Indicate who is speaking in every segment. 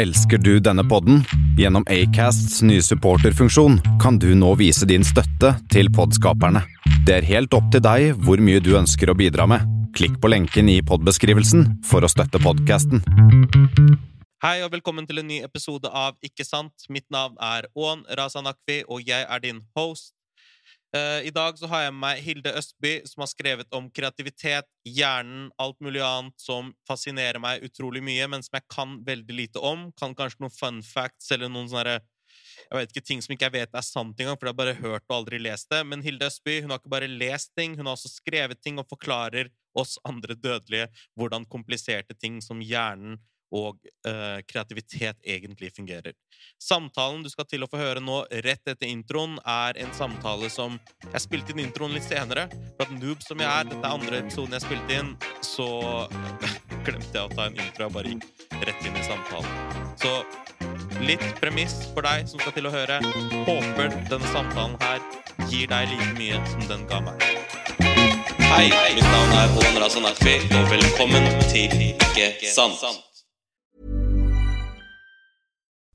Speaker 1: Elsker du denne podden? Gjennom Acasts nye supporterfunksjon kan du nå vise din støtte til podskaperne. Det er helt opp til deg hvor mye du ønsker å bidra med. Klikk på lenken i podbeskrivelsen for å støtte podkasten.
Speaker 2: Hei og velkommen til en ny episode av Ikke sant? Mitt navn er Ån Razanakvi, og jeg er din host. Eh, I dag så har jeg med meg Hilde Østby, som har skrevet om kreativitet, hjernen, alt mulig annet som fascinerer meg utrolig mye, men som jeg kan veldig lite om. Kan kanskje noen fun facts eller noen sånne jeg vet ikke, ting som ikke jeg vet er sant engang, for jeg har bare hørt og aldri lest det. Men Hilde Østby hun har ikke bare lest ting, hun har også skrevet ting og forklarer oss andre dødelige hvordan kompliserte ting som hjernen og uh, kreativitet egentlig fungerer. Samtalen du skal til å få høre nå rett etter introen, er en samtale som Jeg spilte inn introen litt senere. For at noob som jeg er, dette er andre episoden jeg spilte inn, så glemte jeg å ta en intro. Jeg bare gikk rett inn i samtalen. Så litt premiss for deg som skal til å høre. Håper denne samtalen her gir deg like mye som den ga meg. Hei, mitt navn er Hån Razanafi, og velkommen til Ikke sant.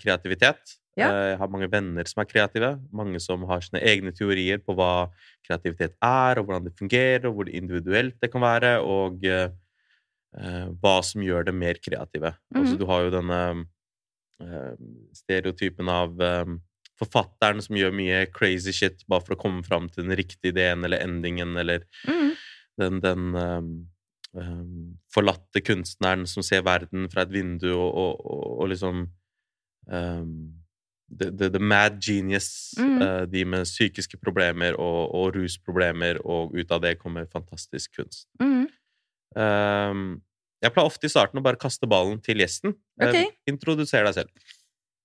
Speaker 2: kreativitet.
Speaker 3: Ja.
Speaker 2: Eh, Jeg har mange venner som er kreative. Mange som har sine egne teorier på hva kreativitet er, og hvordan det fungerer, og hvor individuelt det kan være, og eh, eh, hva som gjør det mer kreative. Altså,
Speaker 3: Mhm.
Speaker 2: du har jo denne uh, stereotypen av eh, forfatteren som gjør mye crazy shit bare for å komme fram til den riktige ideen eller endingen, eller
Speaker 3: Mhm.
Speaker 2: den, den um, um, forlatte kunstneren som ser verden fra et vindu og, og, og, og liksom um, the, the, the mad genius,
Speaker 3: mm.
Speaker 2: uh, de med psykiske problemer og, og rusproblemer, og ut av det kommer fantastisk kunst.
Speaker 3: Mm.
Speaker 2: Um, jeg pleier ofte i starten å bare kaste ballen til gjesten. Uh, Introduser deg selv.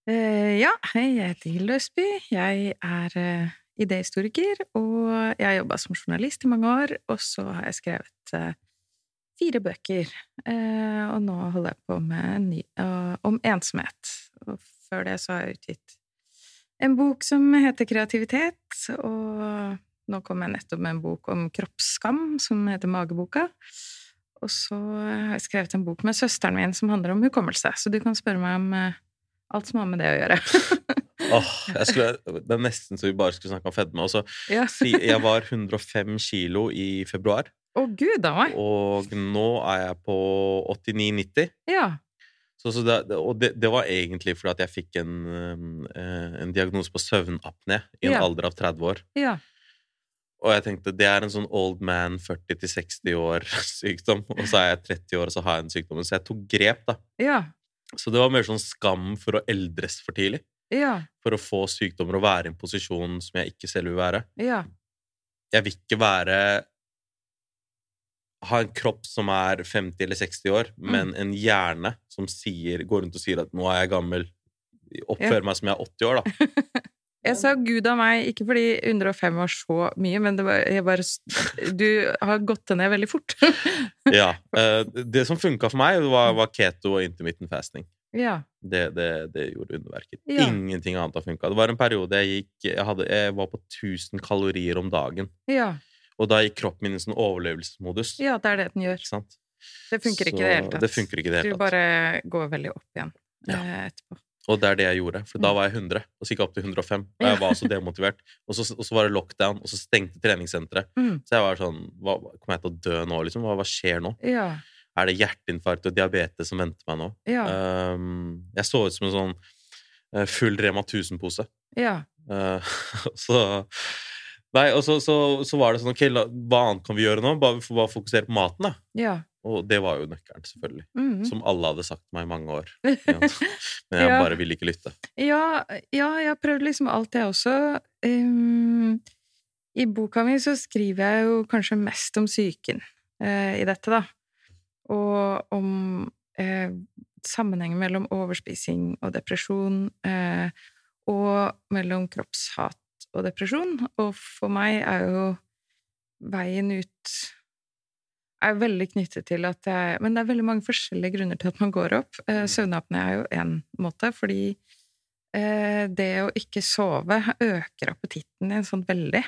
Speaker 3: Uh, ja, hei, jeg heter Hilde Østby. Jeg er uh, idéhistoriker, og jeg har jobba som journalist i mange år. Og så har jeg skrevet uh, fire bøker, eh, og nå holder jeg på med en ny om ensomhet. Og før det så har jeg utgitt en bok som heter Kreativitet, og nå kom jeg nettopp med en bok om kroppsskam som heter Mageboka. Og så har jeg skrevet en bok med søsteren min som handler om hukommelse, så du kan spørre meg om eh, alt som har med det å gjøre.
Speaker 2: Åh, jeg skulle, det er nesten så vi bare skulle snakke om fedme. Også.
Speaker 3: ja.
Speaker 2: Jeg var 105 kilo i februar.
Speaker 3: Å, gud da meg!
Speaker 2: Og nå er jeg på 89-90.
Speaker 3: Ja.
Speaker 2: Så, så det, og det, det var egentlig fordi at jeg fikk en, um, eh, en diagnose på søvnapné i en
Speaker 3: Ja.
Speaker 2: alder av 30 år.
Speaker 3: Ja.
Speaker 2: Og jeg tenkte det er en sånn old man 40-60 år-sykdom. Og så er jeg 30 år, og så har jeg den sykdommen. Så jeg tok grep, da.
Speaker 3: Ja.
Speaker 2: Så det var mer sånn skam for å eldres for tidlig.
Speaker 3: Ja.
Speaker 2: For å få sykdommer og være i en posisjon som jeg ikke selv vil være.
Speaker 3: Ja.
Speaker 2: Jeg vil ikke være Ha en kropp som er 50 eller 60 år,
Speaker 3: Mm.
Speaker 2: men en hjerne som sier, går rundt og sier at 'nå er jeg gammel', oppfører meg som jeg er 80 år, da.
Speaker 3: Jeg sa gud a meg, ikke fordi 105 var så mye, men det var, jeg bare Du har gått det ned veldig fort.
Speaker 2: Ja. eh, Det som funka for meg, var, var keto og intermittent fasting.
Speaker 3: ja.
Speaker 2: Det, det, det gjorde underverker.
Speaker 3: Ja.
Speaker 2: Ingenting annet har funka. Det var en periode jeg gikk jeg, hadde, jeg var på 1000 kalorier om dagen.
Speaker 3: Ja.
Speaker 2: Og da gikk kroppen min i sånn overlevelsesmodus.
Speaker 3: ja, det er det den gjør.
Speaker 2: Sant?
Speaker 3: Det funker ikke i det hele tatt.
Speaker 2: Det funker ikke i det hele tatt.
Speaker 3: Du bare går veldig opp igjen
Speaker 2: Ja.
Speaker 3: eh, etterpå.
Speaker 2: Og det er det jeg gjorde. For da
Speaker 3: Mm.
Speaker 2: var jeg 100, og så gikk jeg opp til 105. Og jeg var så demotivert. Og så, og så var det lockdown, og så stengte treningssenteret.
Speaker 3: Mm.
Speaker 2: Så jeg var sånn hva, Kommer jeg til å dø nå, liksom? Hva, hva skjer nå?
Speaker 3: Ja.
Speaker 2: Er det hjerteinfarkt og diabetes som venter meg nå?
Speaker 3: Ja.
Speaker 2: Um, jeg så ut som en sånn eh, full Rema 1000-pose.
Speaker 3: ja.
Speaker 2: Uh, så Nei, og så, så, så var det sånn Ok, la, hva annet kan vi gjøre nå? Bare, vi får bare fokusere på maten, da.
Speaker 3: Ja.
Speaker 2: Og det var jo nøkkelen, selvfølgelig.
Speaker 3: Mm.
Speaker 2: Som alle hadde sagt meg i mange år. Men jeg
Speaker 3: Ja.
Speaker 2: bare ville ikke lytte.
Speaker 3: Ja, ja, jeg har prøvd liksom alt, jeg også. Um, I boka mi så skriver jeg jo kanskje mest om psyken uh, i dette, da. Og om uh, sammenhengen mellom overspising og depresjon, Uh, og mellom kroppshat og depresjon. Og for meg er jo veien ut er veldig knyttet til at jeg Men det er veldig mange forskjellige grunner til at man går opp. Søvnapne er jo én måte, fordi eh, det å ikke sove øker appetitten din sånn veldig.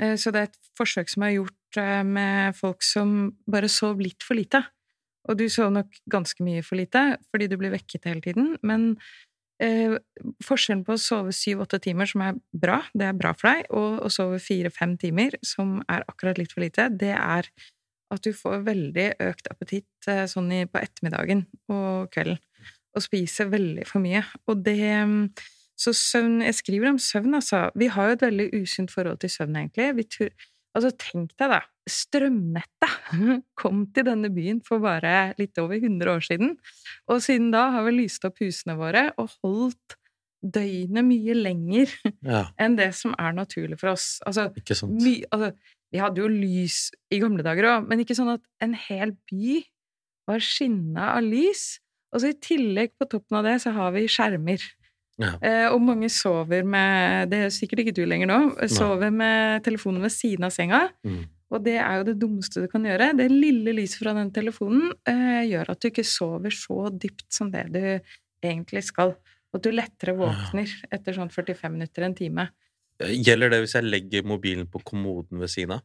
Speaker 3: Eh, så det er et forsøk som er gjort eh, med folk som bare sov litt for lite. Og du sov nok ganske mye for lite, fordi du blir vekket hele tiden, men eh, forskjellen på å sove syv-åtte timer, som er bra, det er bra for deg, og å sove fire-fem timer, som er akkurat litt for lite, det er at du får veldig økt appetitt eh, sånn i, på ettermiddagen og kvelden, og spiser veldig for mye. Og det Så søvn Jeg skriver om søvn, altså. Vi har jo et veldig usunt forhold til søvn, egentlig. Tur, altså, tenk deg, da. Strømnettet kom til denne byen for bare litt over 100 år siden. Og siden da har vi lyst opp husene våre og holdt døgnet mye lenger
Speaker 2: Ja,
Speaker 3: enn det som er naturlig for oss. Altså,
Speaker 2: ikke sant?
Speaker 3: my, altså, vi hadde jo lys i gamle dager òg, men ikke sånn at en hel by var skinna av lys. Og så i tillegg, på toppen av det, så har vi skjermer.
Speaker 2: Ja.
Speaker 3: Eh, og mange sover med Det er sikkert ikke du lenger nå. Sover med telefonen ved siden av senga.
Speaker 2: Mm.
Speaker 3: Og det er jo det dummeste du kan gjøre. Det lille lyset fra den telefonen eh, gjør at du ikke sover så dypt som det du egentlig skal. Og at du lettere våkner etter sånn 45 minutter, en time.
Speaker 2: Gjelder det hvis jeg legger mobilen på kommoden ved siden av?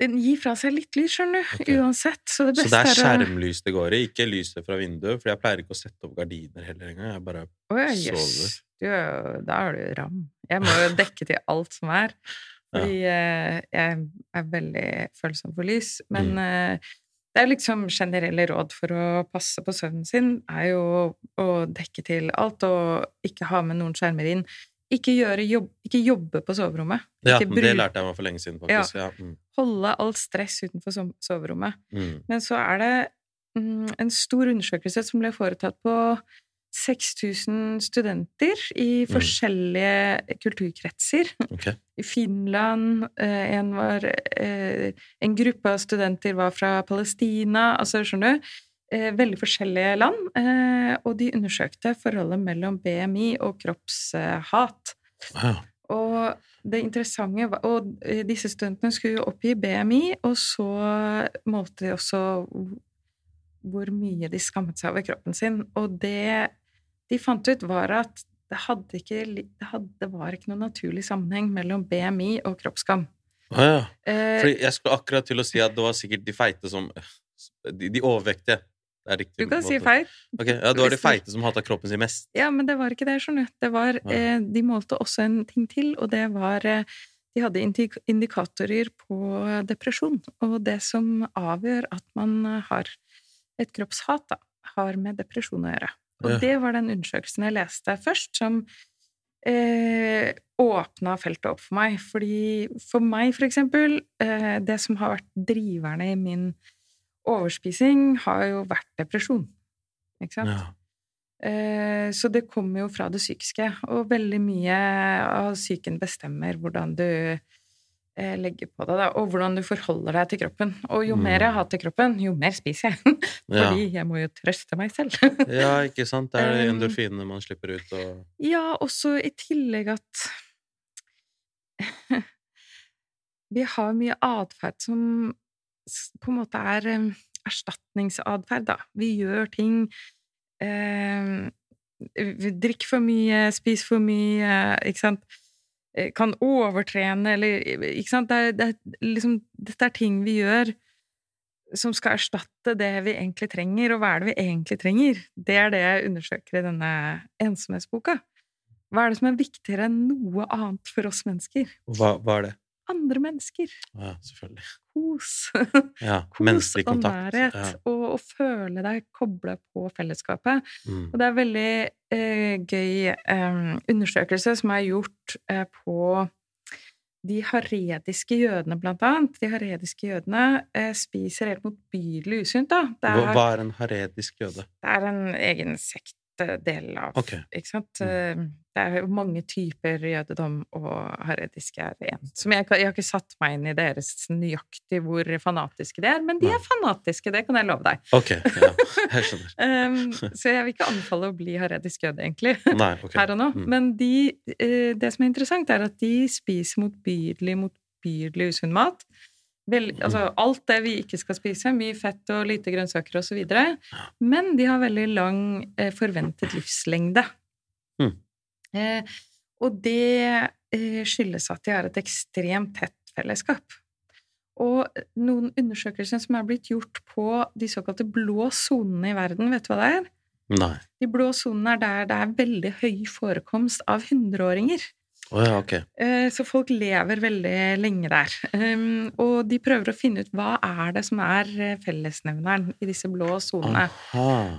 Speaker 3: Den gir fra seg litt lys, skjønner du,
Speaker 2: Okay.
Speaker 3: uansett. Så det
Speaker 2: Så det er skjermlys det går i, ikke lyset fra vinduet? For jeg pleier ikke å sette opp gardiner heller engang. Jeg bare
Speaker 3: oh, ja,
Speaker 2: sover.
Speaker 3: Du er Da er du ram. Jeg må jo dekke til alt som er. Fordi eh, jeg er veldig følsom for lys. Men
Speaker 2: Mm.
Speaker 3: eh, det er liksom generelle råd for å passe på søvnen sin, er jo å dekke til alt og ikke ha med noen skjermer inn. Ikke, jobb, ikke jobbe på soverommet.
Speaker 2: Ja, det lærte jeg meg for lenge siden, faktisk. Ja. Mm.
Speaker 3: Holde alt stress utenfor soverommet.
Speaker 2: Mm.
Speaker 3: Men så er det mm, en stor undersøkelse som ble foretatt på 6000 studenter i
Speaker 2: Mm.
Speaker 3: forskjellige kulturkretser.
Speaker 2: Ok.
Speaker 3: I Finland eh, en, var, eh, en gruppe av studenter var fra Palestina Altså, skjønner du? Veldig forskjellige land. Og de undersøkte forholdet mellom BMI og kroppshat.
Speaker 2: Ja.
Speaker 3: Og det interessante var Og disse studentene skulle jo oppgi BMI, og så målte de også hvor mye de skammet seg over kroppen sin. Og det de fant ut, var at det, ikke, det, hadde, det var ikke noen naturlig sammenheng mellom BMI og kroppsskam.
Speaker 2: Å ja.
Speaker 3: Eh,
Speaker 2: Fordi jeg skulle akkurat til å si at det var sikkert de feite som De, de overvektige. Det er riktig.
Speaker 3: du kan si
Speaker 2: måte.
Speaker 3: feil.
Speaker 2: Ok, ja, det var de feite som hata kroppen sin mest.
Speaker 3: Ja, men det var ikke det, skjønner du. Det var,
Speaker 2: Ja.
Speaker 3: eh, de målte også en ting til, og det var eh, De hadde indikatorer på depresjon. Og det som avgjør at man har et kroppshat, da, har med depresjon å gjøre. Og det var den undersøkelsen jeg leste først, som eh, åpna feltet opp for meg. Fordi for meg, for eksempel, eh, det som har vært driverne i min overspising, har jo vært depresjon. Ikke sant?
Speaker 2: Ja.
Speaker 3: Eh, Så det kommer jo fra det psykiske, og veldig mye av psyken bestemmer hvordan du eh, legger på deg, da, og hvordan du forholder deg til kroppen. Og jo
Speaker 2: Mm.
Speaker 3: mer jeg hater kroppen, jo mer spiser jeg.
Speaker 2: Ja.
Speaker 3: Fordi jeg må jo trøste meg selv.
Speaker 2: ja, ikke sant? Det er de endorfinene man slipper ut og
Speaker 3: Ja, også i tillegg at Vi har mye atferd som på en måte er erstatningsatferd, da. Vi gjør ting eh, vi Drikk for mye, spis for mye, ikke sant. Eh, Kan overtrene, eller Ikke sant. Det er, det er liksom Dette er ting vi gjør som skal erstatte det vi egentlig trenger, og hva er det vi egentlig trenger? Det er det jeg undersøker i denne ensomhetsboka. Hva er det som er viktigere enn noe annet for oss mennesker?
Speaker 2: Hva, hva er det?
Speaker 3: Andre mennesker.
Speaker 2: Ja, selvfølgelig.
Speaker 3: Kos.
Speaker 2: Ja,
Speaker 3: Kos og nærhet.
Speaker 2: Ja.
Speaker 3: Og og, føle deg kobla på fellesskapet.
Speaker 2: Mm.
Speaker 3: Og det er veldig eh, gøy eh, undersøkelse som er gjort eh, på de harediske jødene, blant annet. De harediske jødene eh, spiser helt motbydelig usunt, da. Er,
Speaker 2: hva er en haredisk jøde?
Speaker 3: det er en egen sektdel av
Speaker 2: okay.
Speaker 3: Ikke sant?
Speaker 2: Mm.
Speaker 3: Eh, Det er jo mange typer jødedom, og harediske er én. Som jeg, jeg har ikke satt meg inn i deres nøyaktig hvor fanatiske de er, men de er fanatiske, det kan jeg love deg.
Speaker 2: Ok, ja, jeg skjønner.
Speaker 3: Um, så jeg vil ikke anbefale å bli haredisk jøde, egentlig.
Speaker 2: Nei, okay.
Speaker 3: her og nå.
Speaker 2: Mm.
Speaker 3: Men de, eh, det som er interessant, er at de spiser motbydelig, motbydelig usunn mat. Vel, altså alt det vi ikke skal spise, mye fett og lite grønnsaker osv. Men de har veldig lang eh, forventet livslengde.
Speaker 2: Mm.
Speaker 3: Eh, og det eh, skyldes at de har et ekstremt tett fellesskap. Og noen undersøkelser som er blitt gjort på de såkalte blå sonene i verden, vet du hva det er?
Speaker 2: Nei.
Speaker 3: De blå sonene er der det er veldig høy forekomst av hundreåringer.
Speaker 2: Å ja, ok.
Speaker 3: Eh, Så folk lever veldig lenge der. Um, Og de prøver å finne ut hva er det som er eh, fellesnevneren i disse blå sonene.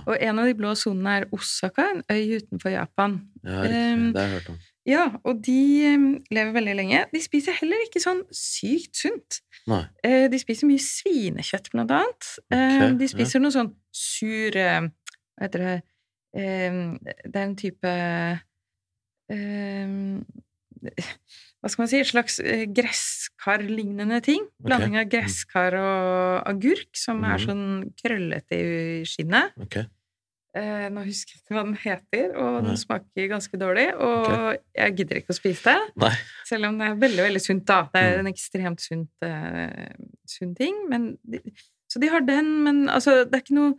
Speaker 3: Og en av de blå sonene er Osaka, en øy utenfor Japan.
Speaker 2: Ja.
Speaker 3: Um,
Speaker 2: Det har jeg hørt om.
Speaker 3: Ja, og de um, lever veldig lenge. De spiser heller ikke sånn sykt sunt.
Speaker 2: Nei.
Speaker 3: Eh, De spiser mye svinekjøtt, blant annet.
Speaker 2: Okay,
Speaker 3: De spiser noe sånn sur Hva heter det Det er en type Hva skal man si? Et slags eh, gresskarlignende ting. Blanding av gresskar og agurk, som er
Speaker 2: Mhm.
Speaker 3: sånn krøllete i skinnet.
Speaker 2: Okay.
Speaker 3: Eh, Nå husker jeg ikke hva den heter, og
Speaker 2: Nei.
Speaker 3: den smaker ganske dårlig. Og jeg gidder ikke å spise det.
Speaker 2: Nei.
Speaker 3: Selv om det er veldig, veldig sunt, da. Det er
Speaker 2: Mm.
Speaker 3: en ekstremt sunt, uh, sunn ting. Men de, så de har den, men altså, det er ikke noe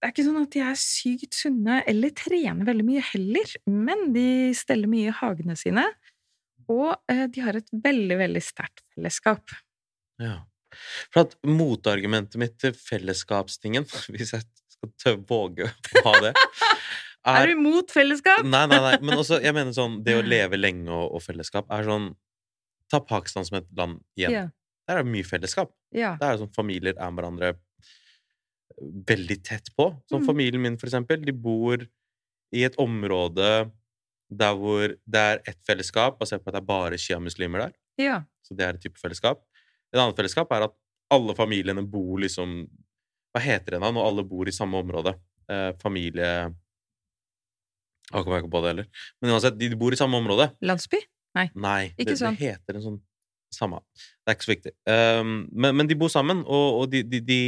Speaker 3: Det er ikke sånn at de er sykt sunne eller trener veldig mye heller, men de steller mye i hagene sine. Og eh, de har et veldig, veldig sterkt fellesskap.
Speaker 2: Ja. For at motargumentet mitt til fellesskapstingen, hvis jeg skal våge å ha det
Speaker 3: Er, du imot fellesskap?
Speaker 2: Nei, nei, nei. Men også, jeg mener sånn, det å leve lenge og, og fellesskap er sånn Ta Pakistan som et land igjen.
Speaker 3: Ja.
Speaker 2: Der er det mye fellesskap.
Speaker 3: ja.
Speaker 2: Der er det sånn familier er med hverandre veldig tett på. Som
Speaker 3: Mm.
Speaker 2: familien min, for eksempel. De bor i et område der hvor det er ett fellesskap, basert på at det er bare sjiamuslimer der.
Speaker 3: ja.
Speaker 2: Så det er et type fellesskap. Et annet fellesskap er at alle familiene bor liksom Hva heter det da når alle bor i samme område? Eh, familie Jeg kommer ikke på det heller. Men uansett, de bor i samme område.
Speaker 3: Landsby?
Speaker 2: Nei,
Speaker 3: Ikke
Speaker 2: det,
Speaker 3: sånn.
Speaker 2: det heter en sånn Samme. Det er ikke så viktig. Um, men, men de bor sammen, og, og de, de, de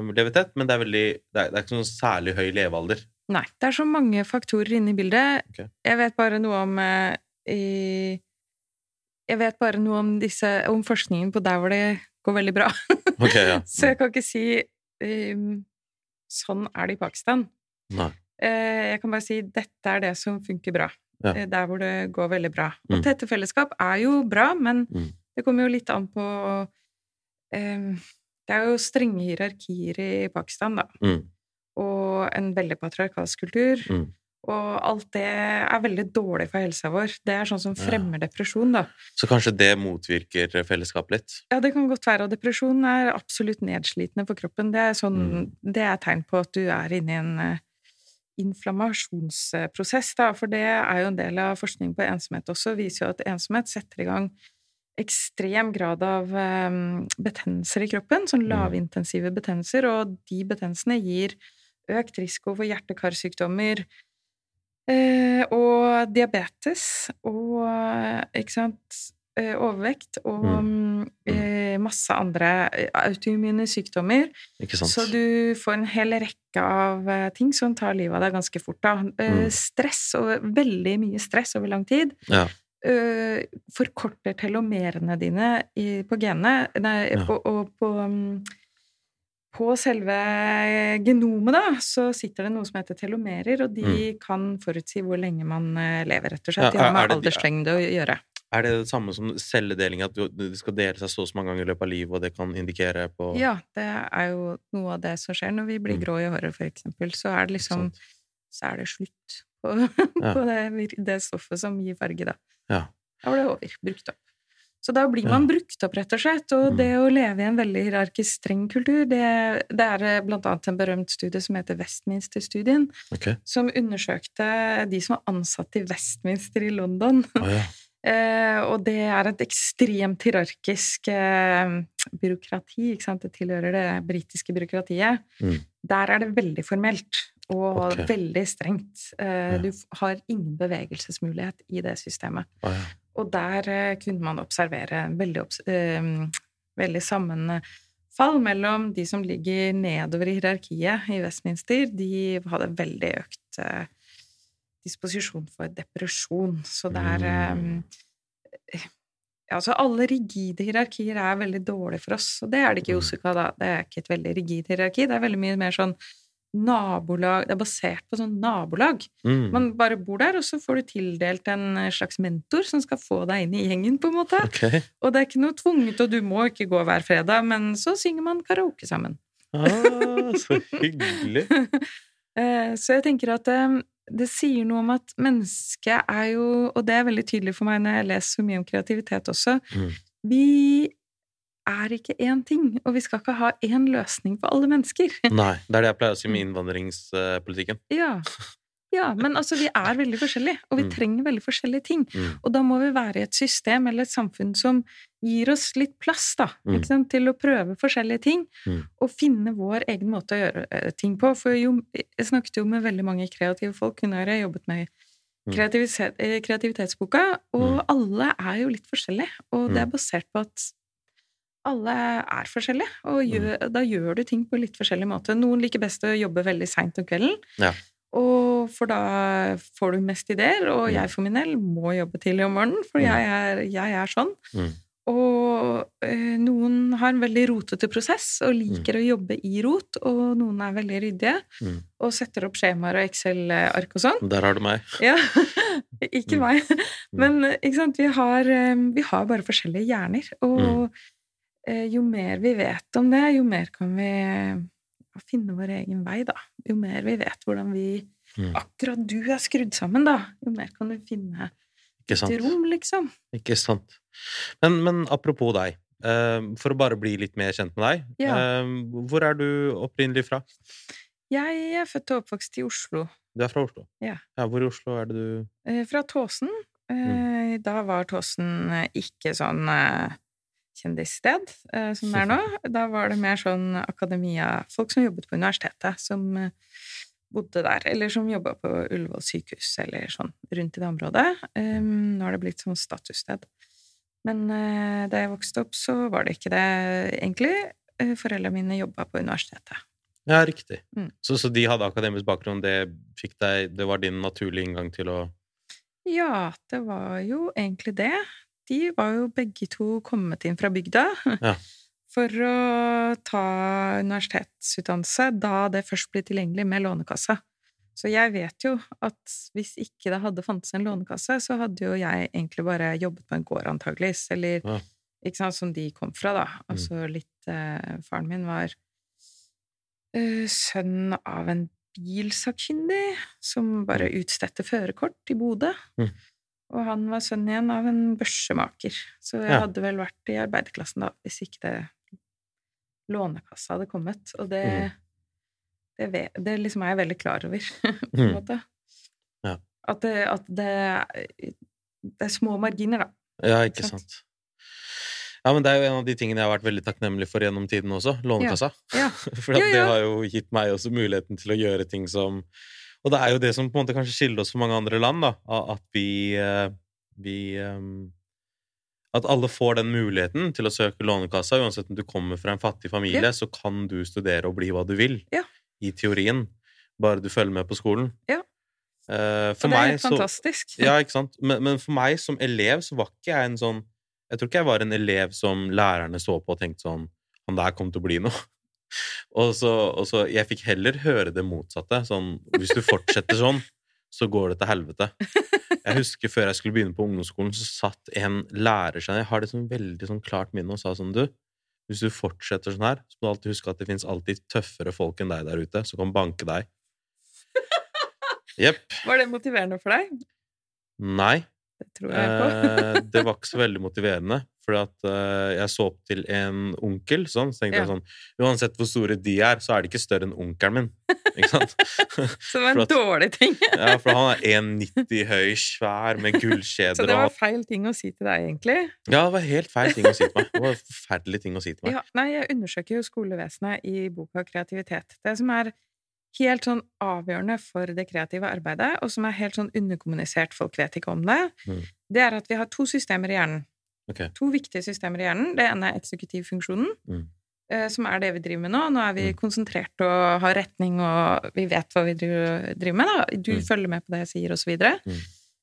Speaker 2: um, lever tett, men det er, veldig, det er, det er ikke sånn særlig høy levealder.
Speaker 3: Nei. Det er så mange faktorer inne i bildet.
Speaker 2: Okay.
Speaker 3: Jeg vet bare noe om uh, i, Jeg vet bare noe om, disse, om forskningen på der hvor det går veldig bra.
Speaker 2: okay, ja.
Speaker 3: Så jeg kan ikke si um, sånn er det i Pakistan.
Speaker 2: Nei.
Speaker 3: Uh, jeg kan bare si dette er det som funker bra.
Speaker 2: Ja.
Speaker 3: Eh, der hvor det går veldig bra. Og
Speaker 2: Mm.
Speaker 3: tette fellesskap er jo bra, men
Speaker 2: Mm.
Speaker 3: det kommer jo litt an på ehm, Det er jo strenge hierarkier i Pakistan, da.
Speaker 2: Mm.
Speaker 3: Og en veldig patriarkalsk kultur.
Speaker 2: Mm.
Speaker 3: Og alt det er veldig dårlig for helsa vår. Det er sånn som
Speaker 2: Ja.
Speaker 3: fremmer depresjon, da.
Speaker 2: Så kanskje det motvirker fellesskap litt?
Speaker 3: Ja, det kan godt være. Og depresjon er absolutt nedslitende for kroppen. Det er, sånn,
Speaker 2: Mm.
Speaker 3: det er tegn på at du er inne i en eh, inflammasjonsprosess, da. For det er jo en del av forskning på ensomhet også, viser jo at ensomhet setter i gang ekstrem grad av eh, betennelser i kroppen, sånn
Speaker 2: Mm.
Speaker 3: lavintensive betennelser, og de betennelsene gir økt risiko for hjerte-karsykdommer, eh, og diabetes, og ikke sant, eh, overvekt, og
Speaker 2: Mm.
Speaker 3: eh, masse andre eh, autoimmune sykdommer. Så du får en hel rekke av eh, ting som tar livet av deg ganske fort. Eh,
Speaker 2: Mm.
Speaker 3: Stress, og veldig mye stress over lang tid,
Speaker 2: Ja.
Speaker 3: eh, forkorter telomerene dine i, på genene, nei,
Speaker 2: Ja.
Speaker 3: på, og på mm, på selve genomet, da, så sitter det noe som heter telomerer, og de kan forutsi hvor lenge man eh, lever, rett og slett.
Speaker 2: Ja,
Speaker 3: Det har med
Speaker 2: er de-
Speaker 3: alderslengde å gjøre.
Speaker 2: Er det det samme som celledeling, at du- de skal dele seg så og så mange ganger i løpet av livet, og det kan indikere på
Speaker 3: Ja, det er jo noe av det som skjer når vi blir
Speaker 2: Mm.
Speaker 3: grå i håret, for eksempel. Så er det liksom Så er det slutt på,
Speaker 2: Ja.
Speaker 3: på det, det stoffet som gir farge, da.
Speaker 2: Ja.
Speaker 3: Da var det over. Brukt opp. Så da blir man brukt opp, rett og slett. Og
Speaker 2: Mm.
Speaker 3: det å leve i en veldig hierarkisk streng kultur, det, det er eh, blant annet en berømt studie som heter Westminster-studien,
Speaker 2: okay.
Speaker 3: som undersøkte de som var ansatt i Westminster i London.
Speaker 2: Oh, ja.
Speaker 3: Eh, og det er et ekstremt hierarkisk eh, byråkrati, ikke sant? Det tilhører det britiske byråkratiet.
Speaker 2: Mm.
Speaker 3: Der er det veldig formelt og
Speaker 2: okay.
Speaker 3: veldig strengt. Eh,
Speaker 2: Ja.
Speaker 3: Du har ingen bevegelsesmulighet i det systemet.
Speaker 2: Ah, ja.
Speaker 3: Og der kunne man observere veldig, obs eh, veldig sammenfall mellom de som ligger nedover i hierarkiet i Westminster. De hadde veldig økt eh, disposisjon for depresjon. Så det er
Speaker 2: Mm.
Speaker 3: eh, Altså, alle rigide hierarkier er veldig dårlige for oss, og det er det ikke i
Speaker 2: Mm.
Speaker 3: Osaka, da. Det er ikke et veldig rigid hierarki. Det er veldig mye mer sånn nabolag Det er basert på sånn nabolag.
Speaker 2: Mm.
Speaker 3: Man bare bor der, og så får du tildelt en slags mentor som skal få deg inn i gjengen, på en måte.
Speaker 2: Okay.
Speaker 3: Og det er ikke noe tvunget, og du må ikke gå hver fredag, men så synger man karaoke sammen.
Speaker 2: Ah, så hyggelig.
Speaker 3: Eh, Så jeg tenker at eh, det sier noe om at mennesket er jo Og det er veldig tydelig for meg når jeg leser så mye om kreativitet også.
Speaker 2: Mm.
Speaker 3: Vi er ikke én ting, og vi skal ikke ha én løsning for alle mennesker.
Speaker 2: Nei, det er det jeg pleier å si med innvandringspolitikken.
Speaker 3: Ja. Ja, men altså, vi er veldig forskjellige, og vi
Speaker 2: Mm.
Speaker 3: trenger veldig forskjellige ting.
Speaker 2: Mm.
Speaker 3: Og da må vi være i et system eller et samfunn som gir oss litt plass da,
Speaker 2: Mm.
Speaker 3: sant? til å prøve forskjellige ting,
Speaker 2: Mm.
Speaker 3: og finne vår egen måte å gjøre eh, ting på. For jo, jeg snakket jo med veldig mange kreative folk hun har jobbet med
Speaker 2: Mm.
Speaker 3: eh, kreativitetsboka, og alle er jo litt forskjellige, og det er
Speaker 2: Mm.
Speaker 3: basert på at alle er forskjellige, og gjør, da gjør du ting på litt forskjellig måte. Noen liker best å jobbe veldig seint om kvelden,
Speaker 2: Ja.
Speaker 3: Og for da får du mest ideer, og
Speaker 2: Mm.
Speaker 3: jeg for min del må jobbe tidlig om morgenen, for
Speaker 2: Mm.
Speaker 3: jeg, er, jeg er sånn.
Speaker 2: Mm.
Speaker 3: Og ø, noen har en veldig rotete prosess og liker å jobbe i rot, og noen er veldig ryddige
Speaker 2: Mm.
Speaker 3: og setter opp skjemaer og Excel-ark og sånn.
Speaker 2: Der har du meg.
Speaker 3: Ja, ikke
Speaker 2: Mm.
Speaker 3: meg. Men eh, ikke sant? Vi, har, eh, vi har bare forskjellige hjerner, og
Speaker 2: Mm.
Speaker 3: eh, jo mer vi vet om det, jo mer kan vi eh, finne vår egen vei, da. Jo mer vi vet hvordan vi
Speaker 2: Mm.
Speaker 3: Akkurat du er skrudd sammen, da. Jo mer kan du finne
Speaker 2: Ikke sant?
Speaker 3: et rom, liksom.
Speaker 2: Ikke sant. Men, men apropos deg, Uh, for å bare bli litt mer kjent med deg.
Speaker 3: Ja.
Speaker 2: Uh, hvor er du opprinnelig fra?
Speaker 3: Jeg er født og oppvokst i Oslo.
Speaker 2: Du er fra Oslo?
Speaker 3: Ja.
Speaker 2: Hvor i Oslo er det du
Speaker 3: uh, Fra Tåsen.
Speaker 2: Mm.
Speaker 3: Da var Tåsen ikke sånn kjendissted eh, som det er nå. Da var det mer sånn akademia Folk som jobbet på universitetet, som eh, bodde der. Eller som jobba på Ullevål sykehus, eller sånn rundt i det området. Eh, Nå har det blitt sånn statussted. Men eh, da jeg vokste opp, så var det ikke det, egentlig. Eh, Foreldrene mine jobba på universitetet.
Speaker 2: Ja, riktig.
Speaker 3: Mm.
Speaker 2: Så, så de hadde akademisk bakgrunn, det deg Det var din naturlige inngang til å
Speaker 3: Ja, det var jo egentlig det. De var jo begge to kommet inn fra bygda
Speaker 2: Ja.
Speaker 3: for å ta universitetsutdannelse da det først ble tilgjengelig med Lånekassa. Så jeg vet jo at hvis ikke det hadde fantes en lånekasse, så hadde jo jeg egentlig bare jobbet på en gård, antageligvis, eller
Speaker 2: Ja.
Speaker 3: ikke sant, som de kom fra, da. Altså litt eh, Faren min var eh, sønn av en bilsakkyndig som bare utstedte førerkort i Bodø.
Speaker 2: Mm.
Speaker 3: Og han var sønn igjen av en børsemaker. Så jeg
Speaker 2: Ja.
Speaker 3: hadde vel vært i arbeiderklassen da, hvis ikke det Lånekassa hadde kommet. Og det,
Speaker 2: Mm.
Speaker 3: det, ve- det liksom er jeg veldig klar over, på en
Speaker 2: Mm.
Speaker 3: måte.
Speaker 2: Ja.
Speaker 3: At, det, at det, det er små marginer, da.
Speaker 2: Ja, ikke
Speaker 3: Sant.
Speaker 2: sant. Ja, men det er jo en av de tingene jeg har vært veldig takknemlig for gjennom tiden også. Lånekassa.
Speaker 3: Ja.
Speaker 2: For
Speaker 3: Ja,
Speaker 2: det har jo gitt meg også muligheten til å gjøre ting som Og det er jo det som på en måte kanskje skiller oss fra mange andre land, da. At vi, eh, vi eh, At alle får den muligheten til å søke Lånekassa. Uansett om du kommer fra en fattig familie,
Speaker 3: Ja.
Speaker 2: så kan du studere og bli hva du vil.
Speaker 3: Ja.
Speaker 2: I teorien. Bare du følger med på skolen.
Speaker 3: Ja.
Speaker 2: Eh, for
Speaker 3: Og det er
Speaker 2: meg
Speaker 3: fantastisk.
Speaker 2: så ja, ikke sant? Men, men for meg som elev så var ikke jeg en sånn Jeg tror ikke jeg var en elev som lærerne så på og tenkte sånn Han der kom til å bli noe. Og så, og så Jeg fikk heller høre det motsatte. Sånn Hvis du fortsetter sånn, så går det til helvete. Jeg husker før jeg skulle begynne på ungdomsskolen, så satt en lærer seg. Jeg har det sånn veldig sånn klart minne og sa sånn, du, hvis du fortsetter sånn her, så må du alltid huske at det finnes alltid tøffere folk enn deg der ute som kan banke deg. Jepp.
Speaker 3: Var det motiverende for deg?
Speaker 2: Nei.
Speaker 3: Det tror jeg på.
Speaker 2: Eh, det var ikke så veldig motiverende, For eh, jeg så opp til en onkel, sånn, så tenkte
Speaker 3: Ja.
Speaker 2: jeg sånn Uansett hvor store de er, så er de ikke større enn onkelen min. Ikke sant?
Speaker 3: Var en
Speaker 2: at-
Speaker 3: dårlig ting.
Speaker 2: Ja, for han er 1,90 høy, svær, med gullkjeder
Speaker 3: Så det var feil ting å si til deg, egentlig.
Speaker 2: Ja, det var helt feil ting å si til meg. Det var forferdelig ting å si til meg.
Speaker 3: Ja, nei, jeg undersøker jo skolevesenet i boka Kreativitet. Det som er helt sånn avgjørende for det kreative arbeidet, og som er helt sånn underkommunisert, folk vet ikke om det,
Speaker 2: Mm.
Speaker 3: det er at vi har to systemer i hjernen.
Speaker 2: Okay.
Speaker 3: To viktige systemer i hjernen. Det ene er eksekutivfunksjonen,
Speaker 2: Mm.
Speaker 3: eh, som er det vi driver med nå. Nå er vi
Speaker 2: Mm.
Speaker 3: konsentrert og har retning, og vi vet hva vi driver, med. Da. Du
Speaker 2: Mm.
Speaker 3: følger med på det jeg sier, og så videre.
Speaker 2: Mm.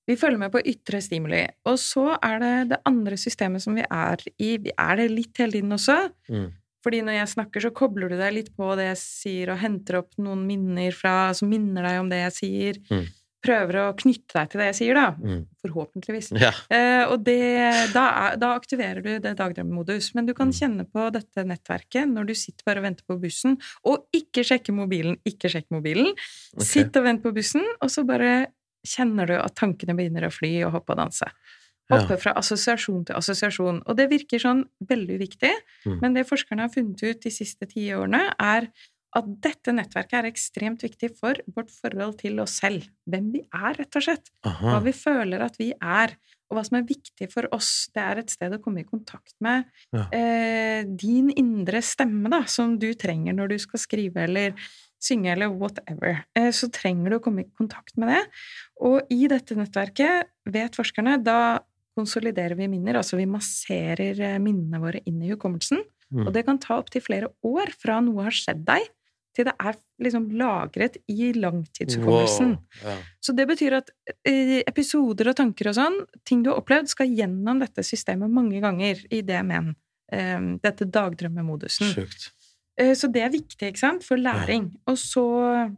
Speaker 3: Vi følger med på ytre stimuli. Og så er det det andre systemet som vi er i. Vi er det litt hele tiden også.
Speaker 2: Mm.
Speaker 3: Fordi når jeg snakker, så kobler du deg litt på det jeg sier, og henter opp noen minner fra, som minner deg om det jeg sier.
Speaker 2: Mm.
Speaker 3: Prøver å knytte deg til det jeg sier, da.
Speaker 2: Mm.
Speaker 3: Forhåpentligvis.
Speaker 2: Ja.
Speaker 3: Eh, og det, da, er, da aktiverer du det dagdrømmemodus. Men du kan
Speaker 2: Mm.
Speaker 3: kjenne på dette nettverket når du sitter bare og venter på bussen, og ikke sjekker mobilen, ikke sjekk mobilen.
Speaker 2: Okay.
Speaker 3: Sitt og vent på bussen, og så bare kjenner du at tankene begynner å fly og hoppe og danse.
Speaker 2: Ja.
Speaker 3: Fra assosiasjon til assosiasjon. Og det virker sånn veldig uviktig,
Speaker 2: Mm.
Speaker 3: men det forskerne har funnet ut de siste ti årene, er at dette nettverket er ekstremt viktig for vårt forhold til oss selv. Hvem vi er, rett og slett. Hva vi føler at vi er, og hva som er viktig for oss. Det er et sted å komme i kontakt med
Speaker 2: Ja.
Speaker 3: eh, din indre stemme, da, som du trenger når du skal skrive eller synge eller whatever. Eh, så trenger du å komme i kontakt med det. Og i dette nettverket, vet forskerne, da konsoliderer vi minner, altså vi masserer eh, minnene våre inn i hukommelsen.
Speaker 2: Mm.
Speaker 3: Og det kan ta opptil flere år fra noe har skjedd deg, til det er liksom lagret i langtidshukommelsen.
Speaker 2: Wow. Ja.
Speaker 3: Så det betyr at eh, episoder og tanker og sånn, ting du har opplevd, skal gjennom dette systemet mange ganger i det men. Um, dette dagdrømmemodusen.
Speaker 2: Sjukt.
Speaker 3: Eh, Så det er viktig, ikke sant, for læring. Og så,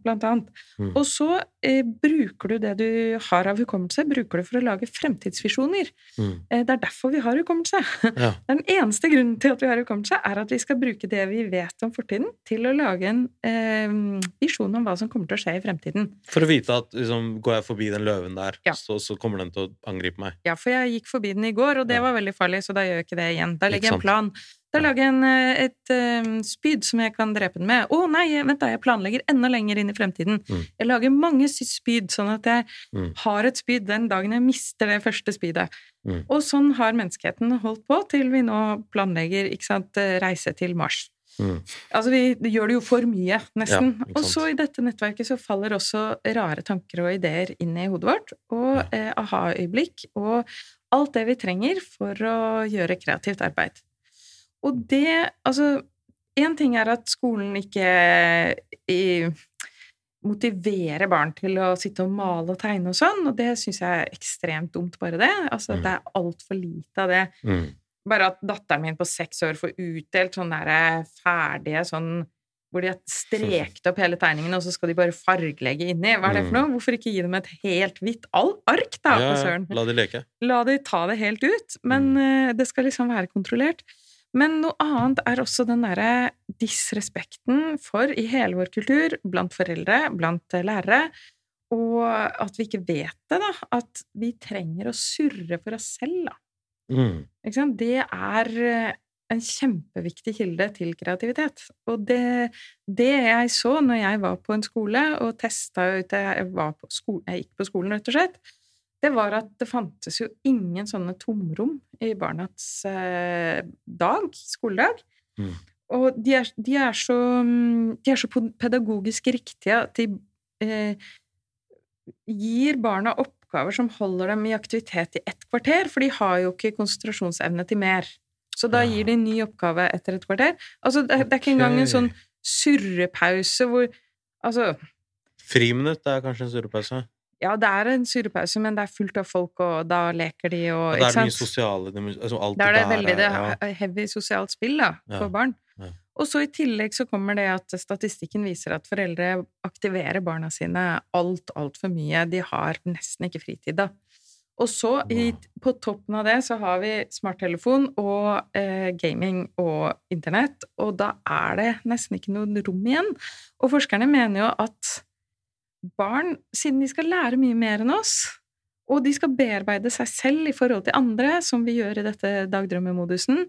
Speaker 3: blant annet.
Speaker 2: Mm.
Speaker 3: Og så eh, bruker du det du har av hukommelse, bruker du for å lage fremtidsvisjoner.
Speaker 2: Mm.
Speaker 3: Eh, det er derfor vi har hukommelse.
Speaker 2: Ja.
Speaker 3: Den eneste grunnen til at vi har hukommelse, er at vi skal bruke det vi vet om fortiden, til å lage en eh, visjon om hva som kommer til å skje i fremtiden.
Speaker 2: For å vite at liksom, går jeg forbi den løven der,
Speaker 3: Ja.
Speaker 2: så, så kommer den til å angripe meg.
Speaker 3: Ja, for jeg gikk forbi den i går, og det
Speaker 2: Ja.
Speaker 3: var veldig farlig, så da gjør jeg ikke det igjen. Da legger jeg en plan. Da lage en, eh, et um, spyd som jeg kan drepe den med. Å nei, vent da, jeg planlegger enda lenger inn i fremtiden.
Speaker 2: Mm.
Speaker 3: Jeg lager mange spyd, sånn at jeg
Speaker 2: Mm.
Speaker 3: har et spyd den dagen jeg mister det første spydet.
Speaker 2: Mm.
Speaker 3: Og sånn har menneskeheten holdt på til vi nå planlegger ikke sant, eh, reise til Mars.
Speaker 2: Mm.
Speaker 3: Altså, vi gjør det jo for mye, nesten.
Speaker 2: Ja,
Speaker 3: og så i dette nettverket så faller også rare tanker og ideer inn i hodet vårt, og eh, aha-øyeblikk, og alt det vi trenger for å gjøre kreativt arbeid. Og det Altså, én ting er at skolen ikke i, motiverer barn til å sitte og male og tegne og sånn, og det syns jeg er ekstremt dumt, bare det. Altså,
Speaker 2: Mm.
Speaker 3: det er altfor lite av det.
Speaker 2: Mm.
Speaker 3: Bare at datteren min på seks år får utdelt sånne der ferdige sånn hvor de har strekt opp hele tegningen, og så skal de bare fargelegge inni. Hva er det for noe? Hvorfor ikke gi dem et helt hvitt all ark, da,
Speaker 2: Mm. Ja, ja, la de leke.
Speaker 3: La de ta det helt ut, men
Speaker 2: Mm.
Speaker 3: eh, det skal liksom være kontrollert. Men noe annet er også den derre disrespekten for, i hele vår kultur, blant foreldre, blant eh, lærere, og at vi ikke vet det, da. At vi trenger å surre for oss selv, da.
Speaker 2: Mm.
Speaker 3: Det er eh, en kjempeviktig kilde til kreativitet. Og det, det jeg så når jeg var på en skole og testa ut Jeg, var på skole, jeg gikk på skolen, rett og slett. Det var at det fantes jo ingen sånne tomrom i barnas eh, dag, skoledag.
Speaker 2: Mm.
Speaker 3: Og de er, de, er så, mm, de er så pedagogisk riktige at de eh, gir barna oppgaver som holder dem i aktivitet i ett kvarter, for de har jo ikke konsentrasjonsevne til mer. Så da gir de en ny oppgave etter et kvarter. Altså, det, det er ikke engang en sånn surrepause hvor Altså,
Speaker 2: Friminutt er kanskje en surrepause.
Speaker 3: Ja, det er en surrepause, men det er fullt av folk, og da leker de og
Speaker 2: ja, det er mye sosiale dimus- altså alt
Speaker 3: Da er det
Speaker 2: der
Speaker 3: veldig det
Speaker 2: ja.
Speaker 3: er heavy sosialt spill da,
Speaker 2: Ja.
Speaker 3: for barn.
Speaker 2: Ja.
Speaker 3: Og så i tillegg så kommer det at statistikken viser at foreldre aktiverer barna sine alt, altfor mye. De har nesten ikke fritid, da. Og så, i, på toppen av det, så har vi smarttelefon og eh, gaming og internett, og da er det nesten ikke noe rom igjen. Og forskerne mener jo at barn, siden de skal lære mye mer enn oss, og de skal bearbeide seg selv i forhold til andre, som vi gjør i dette dagdrømmemodusen,